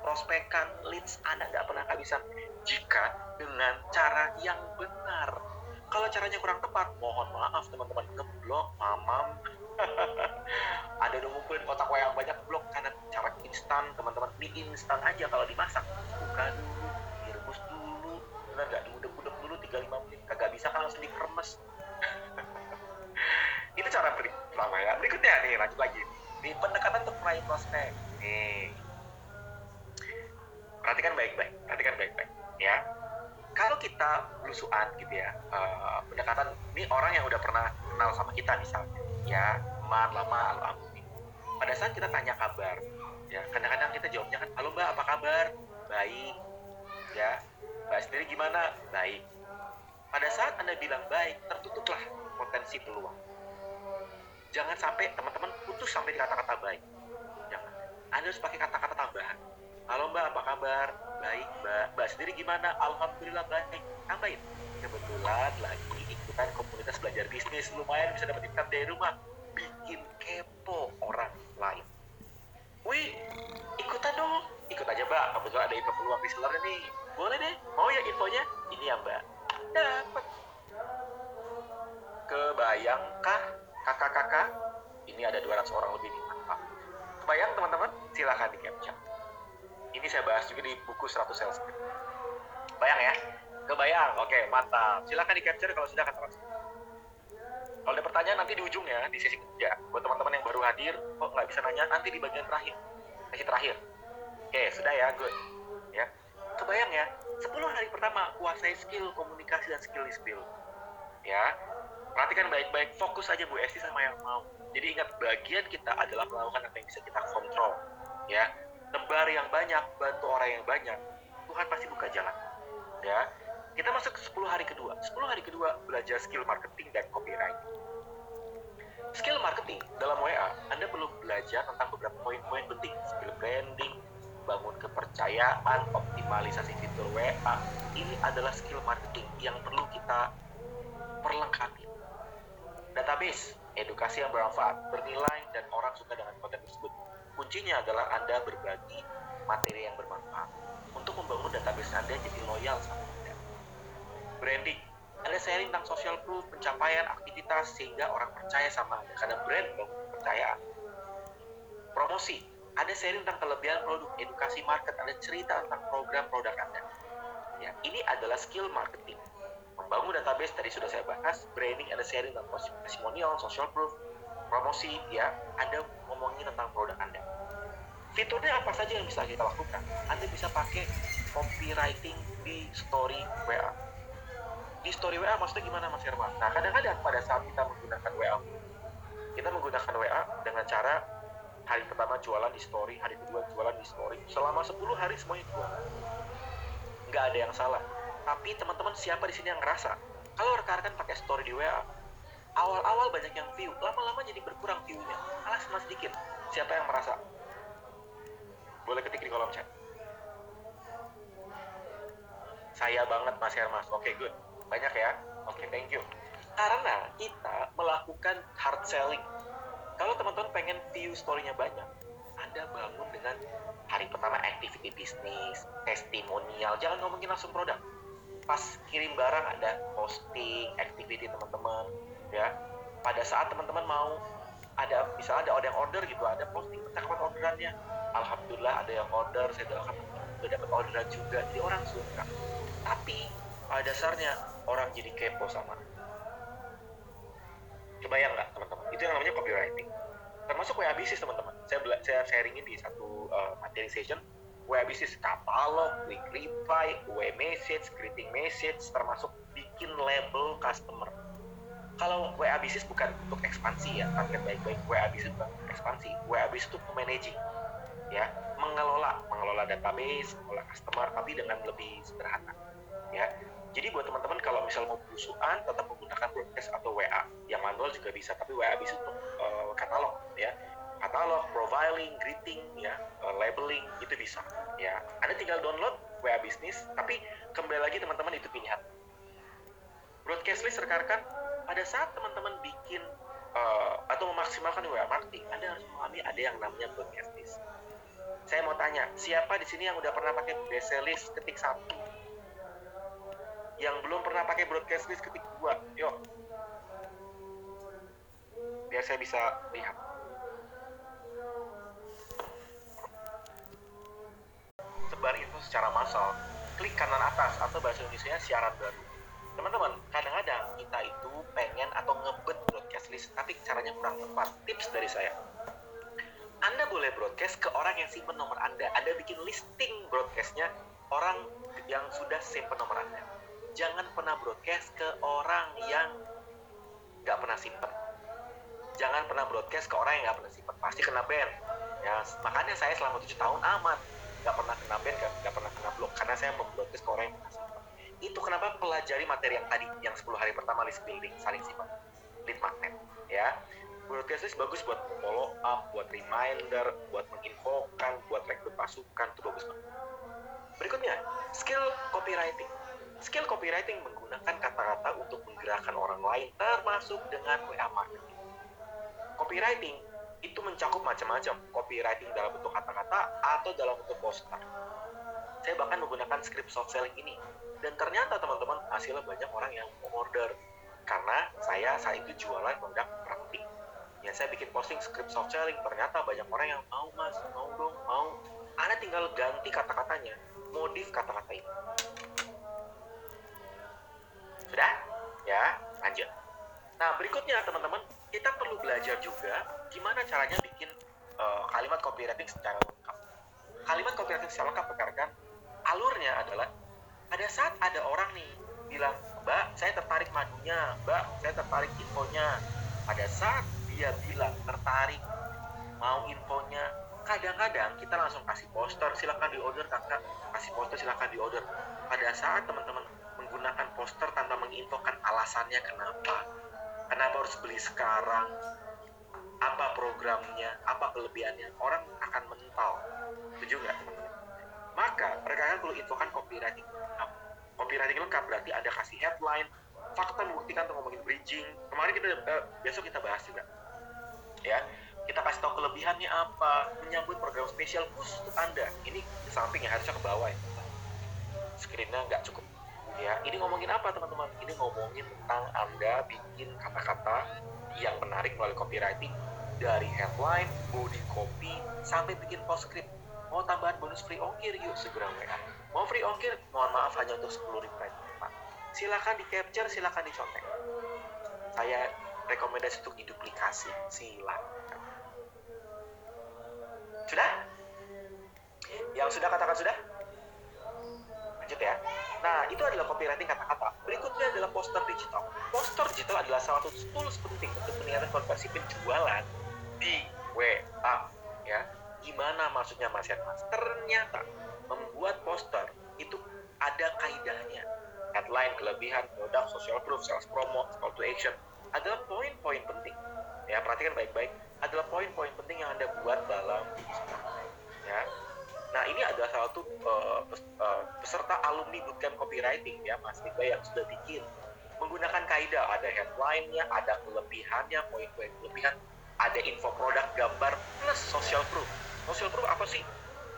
prospekan leads. Anda nggak pernah kehabisan. Jika dengan cara yang benar kalau caranya kurang tepat mohon maaf teman-teman. Ngeblok mamam. Ada udah ngumpulin kotak yang banyak blok. Karena cara instan teman-teman. Mie instan aja kalau dimasak. Bukan bener nggak? Diudek-udek dulu 35 menit. Kagak bisa kan langsung dikremes itu cara pertama ya. Berikutnya nih lanjut lagi. Di pendekatan untuk meraih prospek nih. Perhatikan baik-baik. Perhatikan baik-baik. Ya kalau kita belusuan gitu ya uh, pendekatan ini orang yang udah pernah kenal sama kita misalnya ya teman lama alumni pada saat kita tanya kabar ya kadang-kadang kita jawabnya kan halo mbak apa kabar baik ya Mbak sendiri gimana? Baik. Pada saat Anda bilang baik, tertutuplah potensi peluang. Jangan sampai teman-teman putus sampai di kata-kata baik. Jangan. Anda harus pakai kata-kata tambahan halo mbak. Apa kabar? Baik mbak. Mbak sendiri gimana? Alhamdulillah baik. Tambahin. Kebetulan lagi ikutan komunitas belajar bisnis. Lumayan bisa dapat income dari rumah. Bikin kepo orang lain. Wih ikutan dong. Ikut aja mbak. Kebetulan ada info peluang reseller nih boleh deh. Mau ya infonya? Ini ya mbak. Dapat kebayangkah kakak-kakak? Ini ada 200 orang lebih nih kebayang teman-teman? Silahkan di capture. Ini saya bahas juga di buku 100 sales Bayang ya? Kebayang? Oke, mantap. Silahkan di capture kalau sudah akan terasa. Kalau ada pertanyaan nanti di ujungnya, di sesi ketiga. Buat teman-teman yang baru hadir, kok nggak bisa nanya, nanti di bagian terakhir. Sesi terakhir. Oke, sudah ya, good. Ya. Kebayang ya, 10 hari pertama kuasai skill komunikasi dan skill skill. Ya, perhatikan baik-baik, fokus aja Bu Esti sama yang mau. Jadi ingat, bagian kita adalah melakukan apa yang bisa kita kontrol. Ya, tebar yang banyak, bantu orang yang banyak, Tuhan pasti buka jalan. Ya, kita masuk ke 10 hari kedua. 10 hari kedua belajar skill marketing dan copywriting. Skill marketing dalam WA, Anda perlu belajar tentang beberapa poin-poin penting. Skill branding, bangun kepercayaan, optimalisasi fitur WA. Ini adalah skill marketing yang perlu kita perlengkapi. Database, edukasi yang bermanfaat, bernilai, dan orang suka dengan konten tersebut. Kuncinya adalah Anda berbagi materi yang bermanfaat untuk membangun database Anda jadi loyal sama branding. Anda sharing tentang social proof, pencapaian, aktivitas, sehingga orang percaya sama Anda. Karena brand dong, kepercayaan. Promosi. Anda sharing tentang kelebihan produk, edukasi market, Anda cerita tentang program produk Anda. Ya, ini adalah skill marketing. Membangun database tadi sudah saya bahas, branding Anda sharing tentang testimonial, social proof, promosi, ya, Anda ngomongin tentang produk Anda. Fiturnya apa saja yang bisa kita lakukan? Anda bisa pakai copywriting di story WA di story WA maksudnya gimana Mas Herman? Nah kadang-kadang pada saat kita menggunakan WA kita menggunakan WA dengan cara hari pertama jualan di story, hari kedua jualan di story, selama 10 hari semuanya jualan. Nggak ada yang salah. Tapi teman-teman siapa di sini yang ngerasa? Kalau rekan-rekan pakai story di WA, awal-awal banyak yang view, lama-lama jadi berkurang view-nya. Alas mas sedikit. Siapa yang merasa? Boleh ketik di kolom chat. Saya banget Mas Hermas. Oke, okay, good banyak ya oke okay, thank you karena kita melakukan hard selling kalau teman-teman pengen view story-nya banyak anda bangun dengan hari pertama activity bisnis testimonial jangan ngomongin langsung produk pas kirim barang ada posting activity teman-teman ya. Pada saat teman-teman mau ada misalnya ada yang order gitu ada posting percakapan orderannya. Alhamdulillah ada yang order saya doakan udah dapat orderan juga. Jadi orang suka. Tapi pada dasarnya orang jadi kepo sama kebayang nggak teman-teman? Itu yang namanya copywriting. Termasuk WA bisnis teman-teman. Saya saya sharingin di satu uh, materi session. WA bisnis katalog, quick reply, WA message, greeting message, termasuk bikin label customer. Kalau WA bisnis bukan untuk ekspansi ya, target baik-baik. WA bisnis bukan ekspansi. WA bisnis itu managing, ya, mengelola, mengelola database, mengelola customer, tapi dengan lebih sederhana, ya. Jadi buat teman-teman kalau misal mau belusuan tetap menggunakan broadcast atau WA. Yang manual juga bisa, tapi WA bisa untuk uh, katalog ya. Katalog, profiling, greeting ya, uh, labeling itu bisa ya. Anda tinggal download WA bisnis, tapi kembali lagi teman-teman itu pilihan. Broadcast list rekan-rekan pada saat teman-teman bikin uh, atau memaksimalkan WA marketing, Anda harus memahami ada yang namanya broadcast list. Saya mau tanya, siapa di sini yang udah pernah pakai list ketik satu? Yang belum pernah pakai broadcast list ketik dua? Yuk biar saya bisa lihat. Sebar info secara massal. Klik kanan atas atau bahasa Indonesia siaran baru teman-teman kadang-kadang kita itu pengen atau ngebet broadcast list tapi caranya kurang tepat. Tips dari saya. Anda boleh broadcast ke orang yang simpen nomor Anda. Anda bikin listing broadcastnya orang yang sudah simpen nomor Anda. Jangan pernah broadcast ke orang yang nggak pernah simpen. Jangan pernah broadcast ke orang yang nggak pernah simpen. Pasti kena ban. Ya makanya saya selama tujuh tahun aman nggak pernah kena ban nggak pernah kena blok. Karena saya membroadcast ke orang yang pernah simpen itu kenapa pelajari materi yang tadi yang 10 hari pertama list building saling simpan lead magnet ya broadcast list bagus buat follow up buat reminder buat menginfokan buat rekrut pasukan itu bagus banget berikutnya skill copywriting Skill copywriting menggunakan kata-kata untuk menggerakkan orang lain, termasuk dengan WA marketing. Copywriting itu mencakup macam-macam, copywriting dalam bentuk kata-kata atau dalam bentuk poster. Saya bahkan menggunakan script soft selling ini, dan ternyata teman-teman hasilnya banyak orang yang mau order. Karena saya saat itu jualan produk praktik ya saya bikin posting script soft selling. Ternyata banyak orang yang mau mas. Mau dong mau. Anda tinggal ganti kata-katanya. Modif kata-kata ini. Sudah? Ya lanjut. Nah berikutnya teman-teman kita perlu belajar juga gimana caranya bikin uh, kalimat copywriting secara lengkap. Kalimat copywriting secara lengkap rekan alurnya adalah pada saat ada orang nih bilang mbak saya tertarik madunya. Mbak saya tertarik infonya. Pada saat dia bilang tertarik. Mau infonya. Kadang-kadang kita langsung kasih poster silakan di order kakak kasih poster silakan di order pada saat teman-teman menggunakan poster tanpa menginfokan alasannya kenapa. Kenapa harus beli sekarang? Apa programnya? Apa kelebihannya? Orang akan mental. Setuju nggak? teman-teman maka mereka perlu infokan copywriting copywriting lengkap berarti ada kasih headline fakta membuktikan untuk ngomongin bridging. Kemarin kita uh, besok kita bahas juga. Ya kita kasih tahu kelebihannya apa menyambut program spesial khusus untuk anda. Ini di samping ya harusnya ke bawah ya. Screennya nggak cukup. Ya ini ngomongin apa teman-teman? Ini ngomongin tentang anda bikin kata-kata yang menarik melalui copywriting. Dari headline, body copy, sampai bikin post script. Mau tambahan bonus free ongkir yuk segera WA. Mau free ongkir, mohon maaf hanya untuk 10 reply Pak. Silakan di capture, silakan dicontek. Saya rekomendasi untuk diduplikasi, silakan. Sudah? Yang sudah katakan sudah? Lanjut ya. Nah, itu adalah copywriting kata-kata. Berikutnya adalah poster digital. Poster digital adalah salah satu tools penting untuk meningkatkan konversi penjualan di WA. Ya, gimana maksudnya Mas Mas? Ternyata membuat poster itu ada kaidahnya. Headline, kelebihan, produk, social proof, sales promo, call to action adalah poin-poin penting. Ya, perhatikan baik-baik. Adalah poin-poin penting yang Anda buat dalam Ya. Nah, ini adalah salah satu uh, peserta alumni bootcamp copywriting ya, Mas Tiba yang sudah bikin menggunakan kaidah ada headline-nya, ada kelebihannya, poin-poin kelebihan, ada info produk, gambar plus social proof. Social proof apa sih?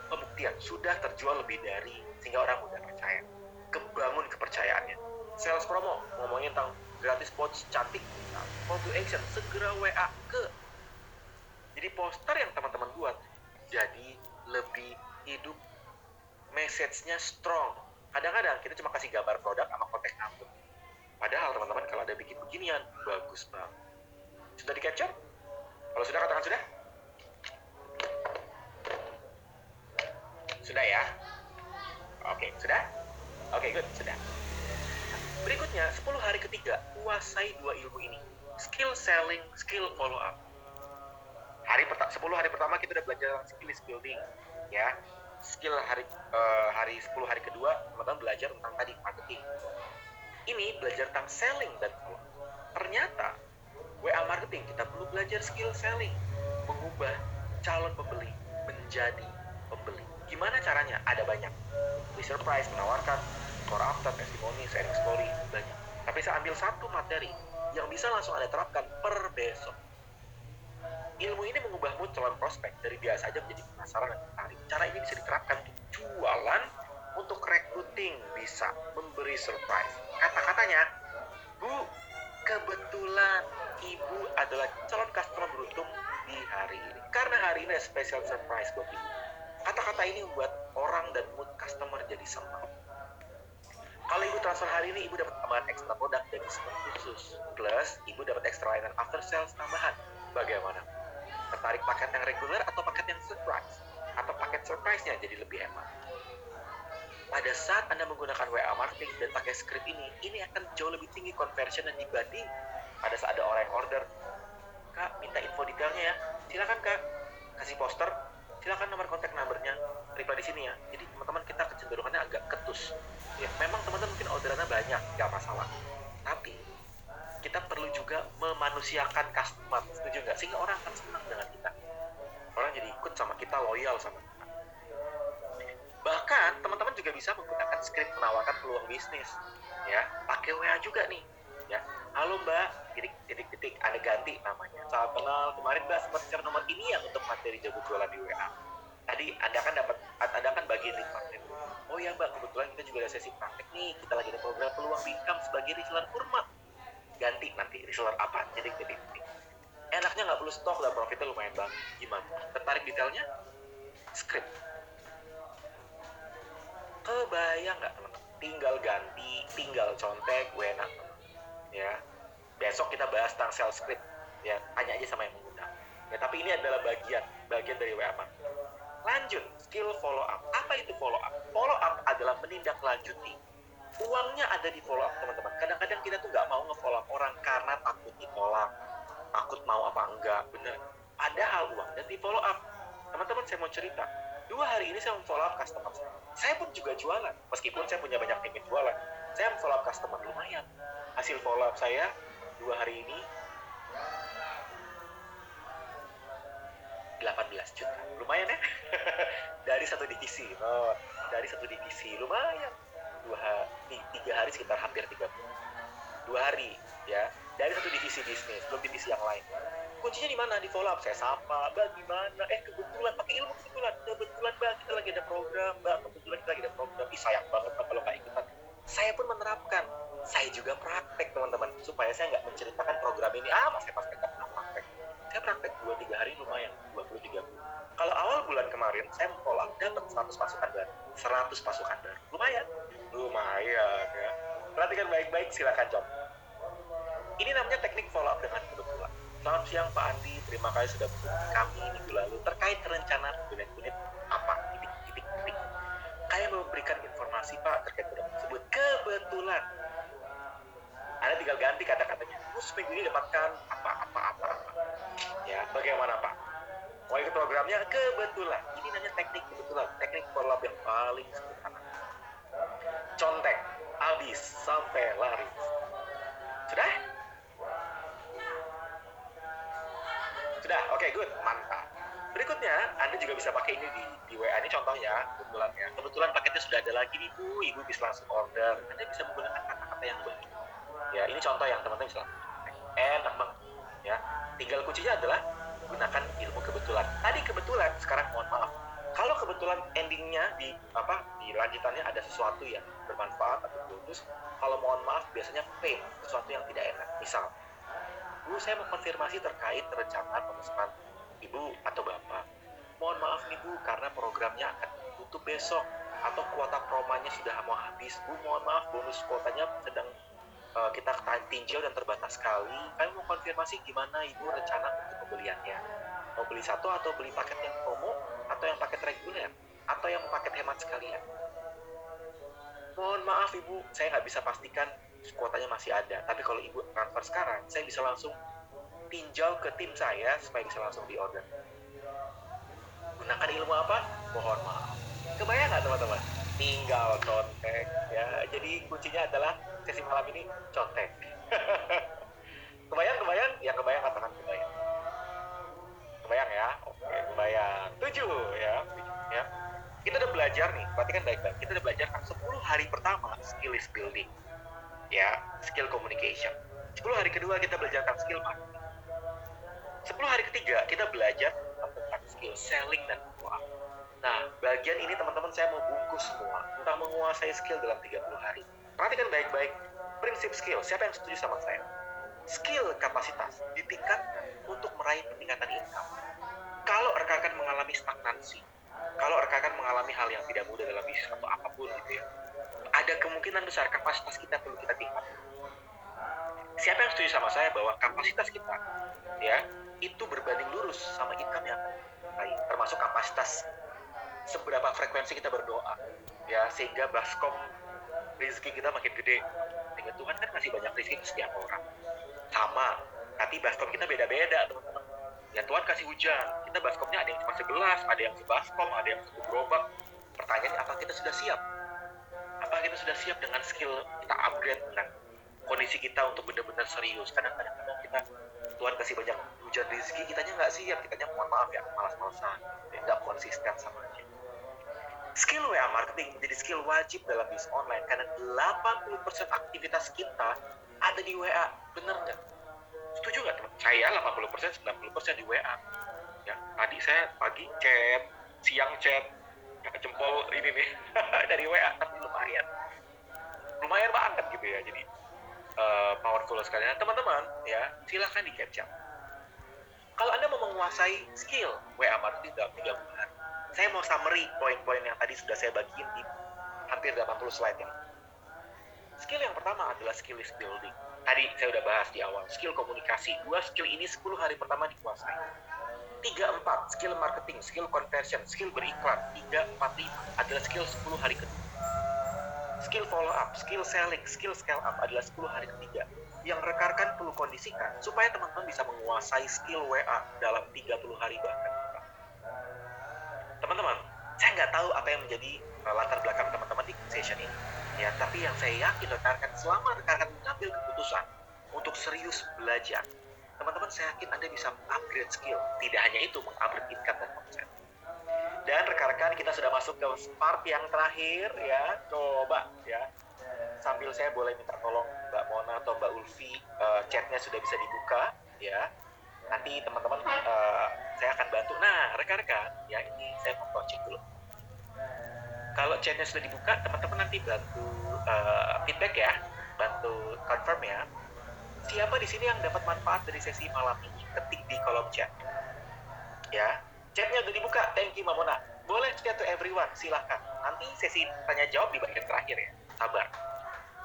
pembuktian. Sudah terjual lebih dari sehingga orang mudah percaya. Kebangun kepercayaannya. Sales promo. Ngomongin tentang gratis pouch cantik. Nah, call to action. Segera WA ke. Jadi poster yang teman-teman buat jadi lebih hidup. Message-nya strong. Kadang-kadang kita cuma kasih gambar produk sama kontak number padahal teman-teman kalau ada bikin beginian bagus banget. Sudah di capture? Kalau sudah katakan sudah Sudah ya? Oke, sudah? Oke, good, sudah. Berikutnya, 10 hari ketiga, kuasai dua ilmu ini. Skill selling, skill follow up. Hari pertama 10 hari pertama kita udah belajar skill building, ya. Skill hari uh, hari 10 hari kedua, teman-teman belajar tentang tadi marketing. Ini belajar tentang selling dan follow up. Ternyata WA marketing kita perlu belajar skill selling, mengubah calon pembeli menjadi Gimana caranya? Ada banyak. Di surprise, menawarkan, core after, testimoni, sharing story, banyak. Tapi saya ambil satu materi yang bisa langsung Anda terapkan per besok. Ilmu ini mengubah mood calon prospek dari biasa aja menjadi penasaran dan tertarik. Cara ini bisa diterapkan untuk jualan, untuk recruiting, bisa memberi surprise. Kata-katanya, Bu, kebetulan Ibu adalah calon customer beruntung di hari ini. Karena hari ini ada special surprise buat Ibu Kata-kata ini membuat orang dan mood customer jadi senang. Kalau ibu transfer hari ini, ibu dapat tambahan ekstra produk dan diskon khusus. Plus, ibu dapat ekstra layanan after sales tambahan. Bagaimana? Tertarik paket yang reguler atau paket yang surprise? Atau paket surprise-nya jadi lebih hemat? Pada saat Anda menggunakan WA marketing dan pakai script ini, ini akan jauh lebih tinggi conversion dan dibanding pada saat ada orang yang order. Kak, minta info detailnya ya. Silakan kak, kasih poster, silakan nomor kontak numbernya reply di sini ya. Jadi teman-teman kita kecenderungannya agak ketus. Ya memang teman-teman mungkin orderannya banyak nggak masalah. Tapi kita perlu juga memanusiakan customer. Setuju nggak? Sehingga orang akan senang dengan kita. Orang jadi ikut sama kita loyal sama kita. Bahkan teman-teman juga bisa menggunakan script menawarkan peluang bisnis. Ya pakai WA juga nih. Ya halo mbak titik titik titik. Ada ganti namanya. Salam kenal. Kemarin mbak sempat share nomor ini ya untuk materi jago jualan di WA tadi anda kan dapat anda kan di praktek oh ya mbak kebetulan kita juga ada sesi praktek nih. Kita lagi ada program peluang income sebagai reseller kurma. Ganti nanti reseller apa? Titik titik titik. Enak enaknya nggak perlu stok dan profitnya lumayan banget. Gimana? Tertarik detailnya? Script. Kebayang nggak teman tinggal ganti tinggal contek gue enak ya besok kita bahas tentang sales script. Ya tanya aja sama yang mengundang ya tapi ini adalah bagian bagian dari WA lanjut skill follow up apa itu follow up follow up adalah menindaklanjuti. Uangnya ada di follow up teman-teman. Kadang-kadang kita tuh nggak mau nge-follow up orang karena takut ditolak takut mau apa enggak bener. Padahal uangnya di follow up teman-teman saya mau cerita. Dua hari ini saya follow up customer saya. Saya pun juga jualan. Meskipun saya punya banyak tim jualan saya follow up customer lumayan. Hasil follow up saya dua hari ini 18 juta. Lumayan ya? Dari satu divisi oh, dari satu divisi lumayan. Dua hari, tiga hari sekitar hampir tiga dua hari ya. Dari satu divisi bisnis belum divisi yang lain. Kuncinya di mana? Di follow up. Saya sapa mbak gimana? Eh kebetulan pakai ilmu kebetulan. Kebetulan mbak kita lagi ada program mbak. Kebetulan kita lagi ada program. Ih, sayang banget kalau nggak ikutan saya pun menerapkan. Saya juga praktek teman-teman supaya saya nggak menceritakan program ini. Ah mas saya pasti nggak pernah praktek. Saya praktek dua tiga hari lumayan dua puluh tiga kalau awal bulan kemarin saya up dapat 100 pasukan baru. 100 pasukan baru. Lumayan. Lumayan ya. Perhatikan baik-baik silakan coba ini namanya teknik follow up dengan kebetulan Selamat siang Pak Andi, terima kasih sudah menghubungi kami minggu lalu. Terkait rencana unit-unit apa? Titik titik titik. Kaya memberikan informasi Pak terkait program tersebut. Kebetulan Anda tinggal ganti kata-katanya. Terus minggu ini dapatkan apa apa apa. Ya, bagaimana Pak? Mau ikut programnya? Kebetulan. Ini namanya teknik kebetulan, teknik follow yang paling sederhana. Contek, habis sampai lari. Sudah? Sudah, oke, okay, good, mantap. Berikutnya, Anda juga bisa pakai ini di, di WA ini contohnya, kebetulan ya. Kebetulan paketnya sudah ada lagi nih Bu, Ibu bisa langsung order. Anda bisa menggunakan kata-kata yang baik. Ya, ini contoh yang teman-teman bisa Enak banget. Ya, tinggal kuncinya adalah gunakan ilmu kebetulan. Tadi kebetulan, sekarang mohon maaf. Kalau kebetulan endingnya di apa di lanjutannya ada sesuatu yang bermanfaat atau bagus, kalau mohon maaf biasanya pain, sesuatu yang tidak enak. Misal, Bu, saya mau konfirmasi terkait rencana pemesanan Ibu atau. Mohon maaf nih Bu, karena programnya akan tutup besok atau kuota promanya sudah mau habis. Bu, mohon maaf bonus kuotanya sedang uh, kita tinjau dan terbatas sekali. Kami mau konfirmasi gimana Ibu rencana untuk pembeliannya. Mau beli satu atau beli paket yang promo atau yang paket reguler atau yang paket hemat sekalian. Mohon maaf Ibu, saya nggak bisa pastikan kuotanya masih ada. Tapi kalau ibu transfer sekarang, saya bisa langsung tinjau ke tim saya supaya bisa langsung di order. Gunakan ilmu apa? Mohon maaf. Kebayang nggak teman-teman? Tinggal contek ya. Jadi kuncinya adalah sesi malam ini contek. kebayang, kebayang? Yang kebayang katakan kebayang. Kebayang ya? Oke, kebayang. Tujuh ya. Ya. Kita udah belajar nih, perhatikan baik-baik. Kita udah belajar 10 hari pertama skill is building ya skill communication 10 hari kedua kita belajar skill marketing 10 hari ketiga kita belajar skill selling dan follow nah bagian ini teman-teman saya mau bungkus semua. Tentang menguasai skill dalam 30 hari. Perhatikan baik-baik prinsip skill. Siapa yang setuju sama saya? Skill kapasitas ditingkatkan untuk meraih peningkatan income. Kalau rekan-rekan mengalami stagnansi kalau rekan-rekan mengalami hal yang tidak mudah dalam bisnis atau apa pun gitu ya ada kemungkinan besar kapasitas kita perlu kita tingkatkan. Siapa yang setuju sama saya bahwa kapasitas kita ya itu berbanding lurus sama income yang termasuk kapasitas seberapa frekuensi kita berdoa. Ya sehingga baskom rezeki kita makin gede. Dengan Tuhan kan masih banyak rezeki ke setiap orang. Sama tapi baskom kita beda-beda teman-teman. Ya Tuhan kasih hujan. Kita baskomnya ada yang cuma sebelas ada yang sebaskom ada yang satu gerobak. Pertanyaannya apa kita sudah siap? Apa kita sudah siap dengan skill kita upgrade dengan kondisi kita untuk benar-benar serius. Kadang-kadang kita Tuhan kasih banyak hujan rezeki kitanya nggak siap. Kitanya mohon maaf ya malas-malasan. Ya, nggak konsisten sama aja skill WA marketing menjadi skill wajib dalam bisnis online. Karena 80% aktivitas kita ada di WA bener nggak? Setuju nggak teman? Saya 80% 90% di WA ya tadi saya pagi chat siang chat jempol ini nih. Dari WA tapi lumayan. Lumayan banget gitu ya jadi uh, powerful sekali nah, teman-teman ya silahkan di capture Kalau Anda mau menguasai skill WA marketing dalam 3 bulan, saya mau summary poin-poin yang tadi sudah saya bagiin di hampir 80 slide ini. Skill yang pertama adalah skill list building. Tadi saya udah bahas di awal, skill komunikasi. Dua skill ini 10 hari pertama dikuasai. 3, 4, skill marketing, skill conversion, skill beriklan. 3, 4, 5 adalah skill 10 hari kedua. Skill follow up, skill selling, skill scale up adalah 10 hari ketiga. Yang rekan-rekan perlu kondisikan supaya teman-teman bisa menguasai skill WA dalam 30 hari bahkan. Teman-teman, saya nggak tahu apa yang menjadi uh, latar belakang teman-teman di session ini. Ya, tapi yang saya yakin rekan-rekan selama rekan-rekan mengambil keputusan untuk serius belajar, teman-teman saya yakin Anda bisa upgrade skill. Tidak hanya itu, mengupgrade sudah ke part yang terakhir ya. Coba ya. Sambil saya boleh minta tolong Mbak Mona atau Mbak Ulfi uh, chatnya sudah bisa dibuka ya. Nanti teman-teman uh, saya akan bantu. Nah, rekan-rekan ya ini saya mau coaching dulu. Kalau chatnya sudah dibuka, teman-teman nanti bantu uh, feedback ya, bantu confirm ya. Siapa di sini yang dapat manfaat dari sesi malam ini? Ketik di kolom chat. Ya, Chatnya udah dibuka, thank you Mamona. Boleh chat to everyone, silahkan. Nanti sesi tanya jawab di bagian terakhir ya. Sabar.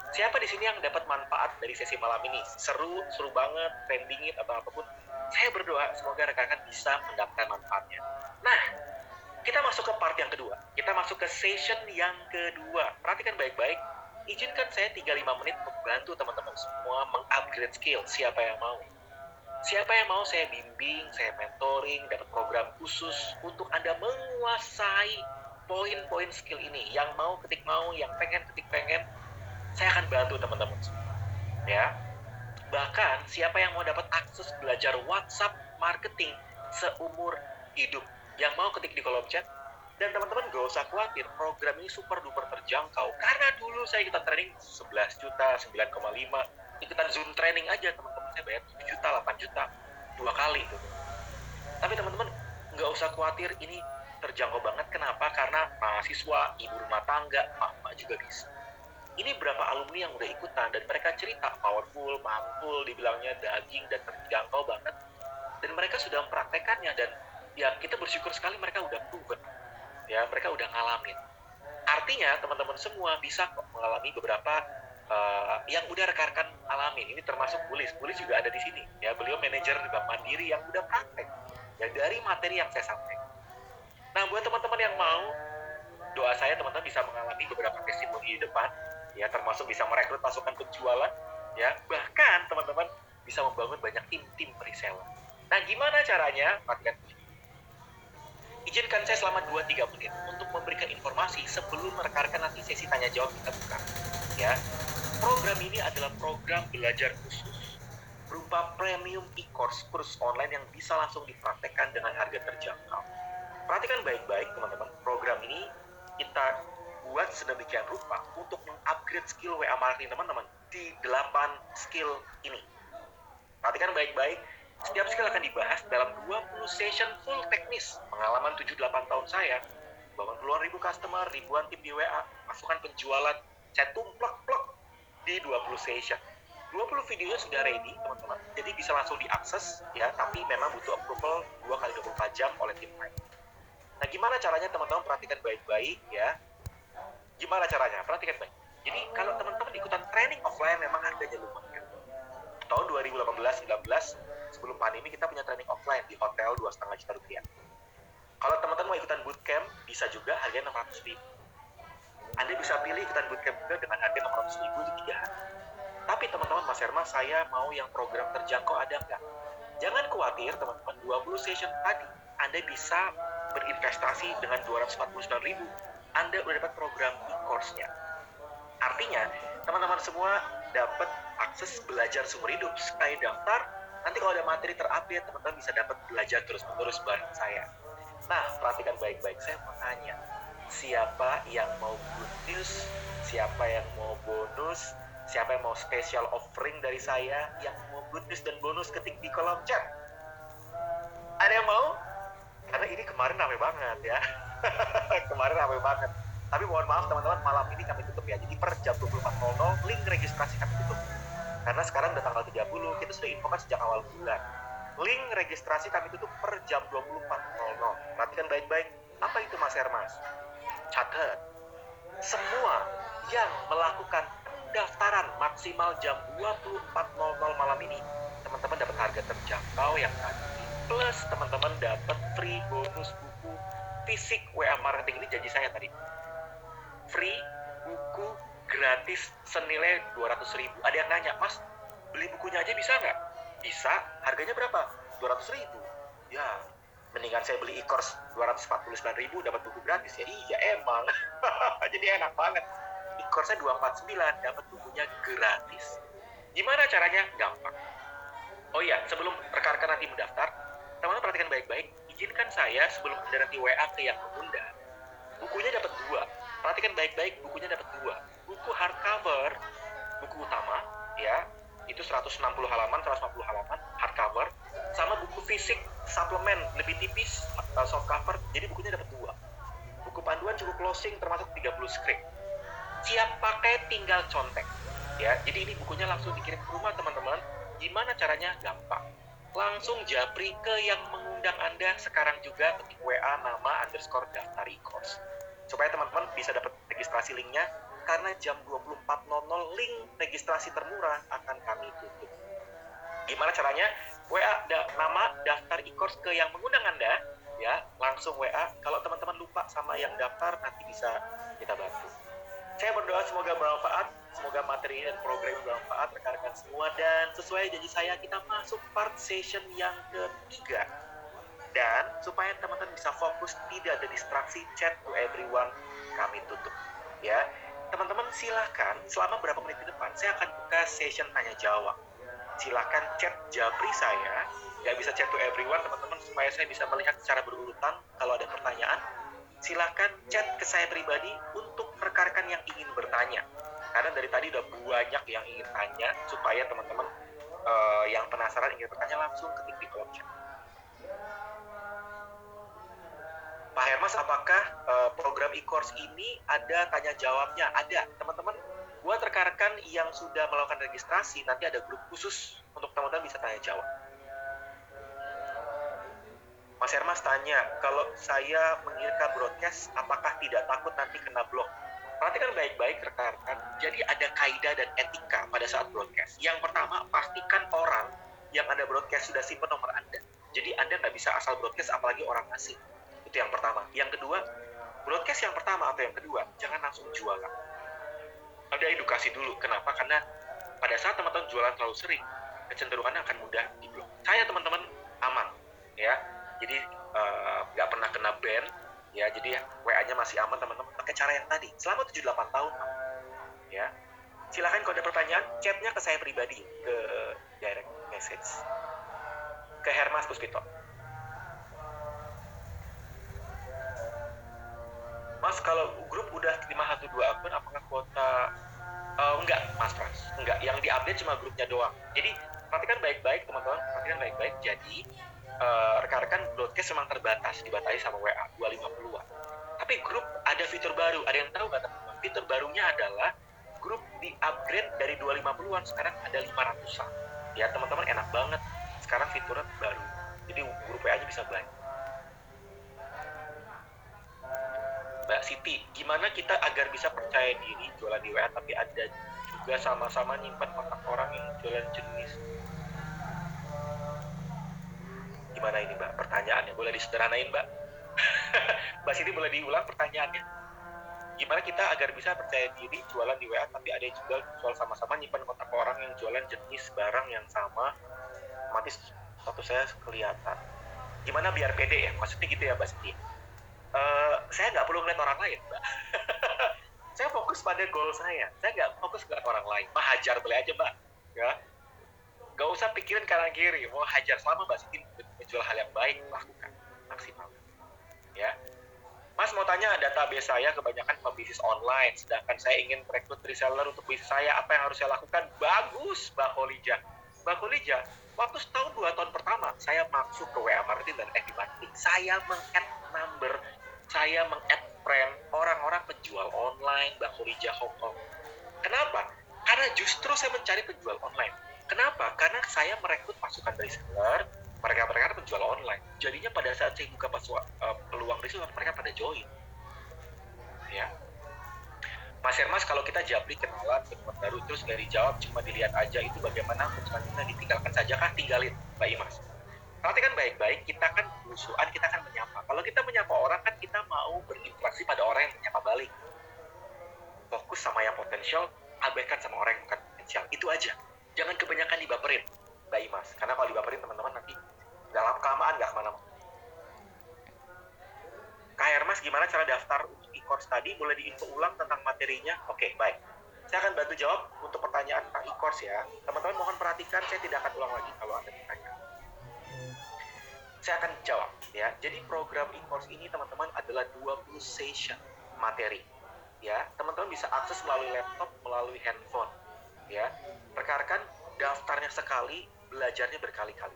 Siapa di sini yang dapat manfaat dari sesi malam ini? Seru, seru banget, trendingin atau apa pun. Saya berdoa semoga rekan-rekan bisa mendapatkan manfaatnya. Nah, kita masuk ke part yang kedua. Kita masuk ke session yang kedua. Perhatikan baik-baik. Izinkan saya 35 menit untuk bantu teman-teman semua mengupgrade skill. Siapa yang mau? Siapa yang mau saya bimbing, saya mentoring, dapat program khusus untuk Anda menguasai poin-poin skill ini. Yang mau ketik mau, yang pengen ketik pengen, saya akan bantu teman-teman. Ya. Bahkan siapa yang mau dapat akses belajar WhatsApp marketing seumur hidup, yang mau ketik di kolom chat, dan teman-teman gak usah khawatir, program ini super duper terjangkau. Karena dulu saya kita training 11 juta, 9,5, ikutan Zoom training aja teman-teman bayar 7 juta, 8 juta, dua kali gitu. Tapi teman-teman nggak usah khawatir ini terjangkau banget. Kenapa? Karena mahasiswa, ibu rumah tangga, mama juga bisa. Ini berapa alumni yang udah ikutan dan mereka cerita powerful, mantul, dibilangnya daging dan terjangkau banget. Dan mereka sudah mempraktekannya dan ya kita bersyukur sekali mereka udah proven. Ya, mereka udah ngalamin. Artinya teman-teman semua bisa mengalami beberapa uh, yang udah rekan-rekan alamin. Ini termasuk Bulis. Bulis juga ada di sini. Ya, beliau manajer di Bank Mandiri yang udah praktek. Ya, dari materi yang saya sampaikan. Nah, buat teman-teman yang mau, doa saya teman-teman bisa mengalami beberapa testimoni di depan, ya, termasuk bisa merekrut pasukan penjualan, ya, bahkan teman-teman bisa membangun banyak tim-tim reseller. Nah, gimana caranya? Perhatikan Izinkan saya selama 2-3 menit untuk memberikan informasi sebelum merekarkan nanti sesi tanya jawab kita buka. Ya, Program ini adalah program belajar khusus berupa premium e-course kurs online yang bisa langsung dipraktekkan dengan harga terjangkau. Perhatikan baik-baik teman-teman, program ini kita buat sedemikian rupa untuk mengupgrade skill WA marketing teman-teman di 8 skill ini. Perhatikan baik-baik, setiap skill akan dibahas dalam 20 session full teknis. Pengalaman 7-8 tahun saya, bangun puluhan ribu customer, ribuan tim di WA, masukan penjualan, saya tumplak-plak di 20 session. 20 videonya sudah ready, teman-teman. Jadi bisa langsung diakses ya, tapi memang butuh approval 2 kali 24 jam oleh tim lain. Nah, gimana caranya teman-teman perhatikan baik-baik ya. Gimana caranya? Perhatikan baik. Jadi kalau teman-teman ikutan training offline memang harganya lumayan. Tahun 2018-19 sebelum pandemi kita punya training offline di hotel dua setengah juta rupiah. Kalau teman-teman mau ikutan bootcamp bisa juga harganya 600 ribu anda bisa pilih ikutan bootcamp juga dengan harga 600 ribu di. Tapi teman-teman Mas Herma, saya mau yang program terjangkau ada nggak? Jangan khawatir teman-teman, 20 session tadi Anda bisa berinvestasi dengan 249 ribu. Anda udah dapat program e-course-nya. Artinya, teman-teman semua dapat akses belajar seumur hidup. Sekali daftar, nanti kalau ada materi terupdate, teman-teman bisa dapat belajar terus-menerus bareng saya. Nah, perhatikan baik-baik. Saya mau tanya, siapa yang mau good news, siapa yang mau bonus, siapa yang mau special offering dari saya, yang mau good news dan bonus ketik di kolom chat. Ada yang mau? Karena ini kemarin rame banget ya. kemarin rame banget. Tapi mohon maaf teman-teman, malam ini kami tutup ya. Jadi per jam 24.00 link registrasi kami tutup. Karena sekarang udah tanggal 30, kita sudah infokan sejak awal bulan link registrasi kami tutup per jam 24.00. Perhatikan baik-baik, apa itu Mas Hermas? Catat, semua yang melakukan pendaftaran maksimal jam 24.00 malam ini, teman-teman dapat harga terjangkau yang tadi. Plus teman-teman dapat free bonus buku fisik WA Marketing ini janji saya tadi. Free buku gratis senilai 200 ribu. Ada yang nanya, Mas, beli bukunya aja bisa nggak? Bisa. Harganya berapa? 200 ribu. Ya, mendingan saya beli e-course 249 ribu dapat buku gratis. Ya iya emang. Jadi enak banget. E-course 249 dapat bukunya gratis. Gimana caranya? Gampang. Oh iya sebelum rekan-rekan nanti mendaftar teman-teman perhatikan baik-baik. Izinkan saya sebelum anda nanti WA ke yang mengundang bukunya dapat dua. Perhatikan baik-baik bukunya dapat dua. Buku hardcover buku utama ya itu 160 halaman 150 halaman hardcover sama buku fisik suplemen lebih tipis uh, soft cover jadi bukunya dapat dua. Buku panduan cukup closing termasuk 30 script. Siap pakai tinggal contek. Ya jadi ini bukunya langsung dikirim ke rumah teman-teman. Gimana caranya? Gampang. Langsung japri ke yang mengundang anda sekarang juga ketik WA nama underscore daftar e-course. Supaya teman-teman bisa dapat registrasi linknya karena jam 24.00 link registrasi termurah akan kami tutup. Gimana caranya? WA da, nama daftar e-course ke yang mengundang Anda, ya langsung WA. Kalau teman-teman lupa sama yang daftar, nanti bisa kita bantu. Saya berdoa semoga bermanfaat, semoga materi dan program bermanfaat rekan-rekan semua. Dan sesuai janji saya kita masuk part session yang ketiga. Dan supaya teman-teman bisa fokus tidak ada distraksi chat to everyone kami tutup ya. Teman-teman silahkan. Selama berapa menit ke depan saya akan buka session tanya jawab silahkan chat japri saya nggak bisa chat to everyone teman-teman supaya saya bisa melihat secara berurutan kalau ada pertanyaan silahkan chat ke saya pribadi untuk rekan-rekan yang ingin bertanya karena dari tadi udah banyak yang ingin tanya supaya teman-teman uh, yang penasaran ingin bertanya langsung ketik di kolom chat Pak Hermas, apakah uh, program e-course ini ada tanya jawabnya? Ada, teman-teman. Buat rekan-rekan yang sudah melakukan registrasi, nanti ada grup khusus untuk teman-teman bisa tanya jawab. Mas Hermas tanya, kalau saya mengirimkan broadcast, apakah tidak takut nanti kena blok? Perhatikan baik-baik rekan-rekan. Jadi ada kaidah dan etika pada saat broadcast. Yang pertama, pastikan orang yang Anda broadcast sudah simpan nomor Anda. Jadi Anda nggak bisa asal broadcast apalagi orang asing itu yang pertama. Yang kedua, broadcast yang pertama atau yang kedua, jangan langsung jualan. Ada edukasi dulu. Kenapa? Karena pada saat teman-teman jualan terlalu sering, kecenderungannya akan mudah diblok. Saya teman-teman aman, ya. Jadi eh, nggak uh, pernah kena ban, ya. Jadi WA-nya masih aman teman-teman. Pakai cara yang tadi. Selama 7-8 tahun, ya. Silahkan kalau ada pertanyaan, chatnya ke saya pribadi, ke direct message. Ke Hermas Puspito. Mas kalau grup udah 512 akun apakah kuota uh, enggak Mas Pras enggak yang diupdate cuma grupnya doang. Jadi perhatikan baik-baik teman-teman perhatikan baik-baik. Jadi uh, rekan-rekan broadcast memang terbatas dibatasi sama WA 250-an tapi grup ada fitur baru. Ada yang tahu nggak teman-teman? Fitur barunya adalah grup di upgrade dari 250-an sekarang ada 500-an ya teman-teman enak banget. Sekarang fiturnya baru. Jadi grup WA nya bisa banyak Mbak Siti, gimana kita agar bisa percaya diri jualan di WA tapi ada juga sama-sama nyimpan kontak orang yang jualan jenis? Gimana ini Mbak? Pertanyaannya boleh disederhanain Mbak? Mbak Siti boleh diulang pertanyaannya? Gimana kita agar bisa percaya diri jualan di WA tapi ada juga jual sama-sama nyimpan kontak orang yang jualan jenis barang yang sama? Mati satu saya kelihatan. Gimana biar pede ya? Maksudnya gitu ya Mbak Siti? uh, saya nggak perlu ngeliat orang lain mbak. Saya fokus pada goal saya. Saya nggak fokus ke orang lain. Mbak hajar boleh aja mbak. Ya. Nggak usah pikirin kanan kiri. Mau hajar selama mbak Siti menjual hal yang baik lakukan maksimal. Ya. Mas mau tanya database saya kebanyakan pebisnis online, sedangkan saya ingin merekrut reseller untuk bisnis saya, apa yang harus saya lakukan? Bagus, Mbak Kolija. Mbak Kolija, waktu setahun dua tahun pertama, saya masuk ke WA Marketing dan FB Marketing. Saya meng-add number saya friend orang-orang penjual online Mbak Khadijah Hong Kong. Kenapa? Karena justru saya mencari penjual online. Kenapa? Karena saya merekrut pasukan reseller mereka-mereka kan penjual online jadinya pada saat saya buka pas uh, peluang di situ mereka pada join ya Mas Hermas kalau kita japri kenalan teman baru terus dari jawab cuma dilihat aja itu bagaimana kita ditinggalkan saja kan tinggalin Mbak Imas nanti kan baik-baik kita kan berusuhan kita kan menyapa. Kalau kita menyapa orang kan kita mau berinteraksi pada orang yang menyapa balik. Fokus sama yang potensial abaikan sama orang yang bukan potensial. Itu aja. Jangan kebanyakan dibaperin Mbak Imas. Karena kalau dibaperin teman-teman nanti dalam kelamaan nggak ke mana-mana. Kak Hermas gimana cara daftar untuk e-course tadi? Boleh diinfo ulang tentang materinya? Oke okay, baik. Saya akan bantu jawab untuk pertanyaan tentang e-course ya. Teman-teman mohon perhatikan saya tidak akan ulang lagi kalau ada pertanyaan saya akan jawab ya. Jadi program e-course ini teman-teman adalah 20 session materi ya. Teman-teman bisa akses melalui laptop melalui handphone ya. Rekan-rekan daftarnya sekali belajarnya berkali-kali.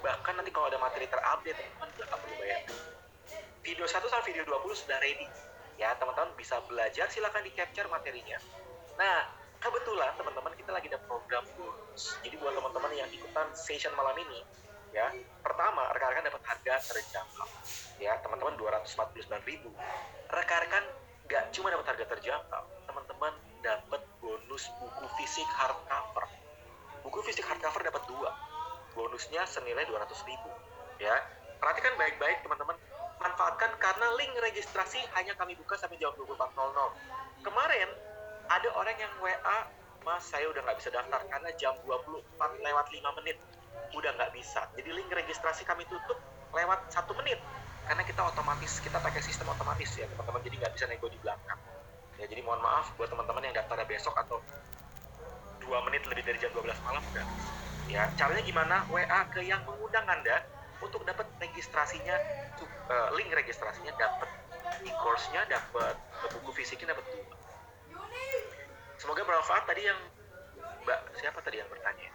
Bahkan nanti kalau ada materi terupdate teman-teman nggak perlu bayar. Video 1 sampai video 20 sudah ready ya. Teman-teman bisa belajar silahkan di capture materinya. Nah kebetulan teman-teman kita lagi ada program bonus jadi buat teman-teman yang ikutan session malam ini ya. Pertama rekan-rekan dapat harga terjangkau. Ya teman-teman 249 ribu. Rekan-rekan nggak cuma dapat harga terjangkau teman-teman dapat bonus buku fisik hardcover. Buku fisik hardcover dapat dua. Bonusnya senilai 200 ribu. Ya perhatikan baik-baik teman-teman. Manfaatkan karena link registrasi hanya kami buka sampai jam 24.00. Kemarin ada orang yang WA, Mas saya udah nggak bisa daftar karena jam 24 lewat 5 menit. Udah nggak bisa. Jadi link registrasi kami tutup lewat satu menit. Karena kita otomatis, kita pakai sistem otomatis ya teman-teman. Jadi nggak bisa nego di belakang. Ya jadi mohon maaf buat teman-teman yang daftarnya besok atau dua menit lebih dari jam 12 malam udah. Ya caranya gimana? WA ke yang mengundang Anda untuk dapat registrasinya uh, link registrasinya dapat e-course-nya dapat buku fisiknya dapat dua semoga bermanfaat tadi yang mbak siapa tadi yang bertanya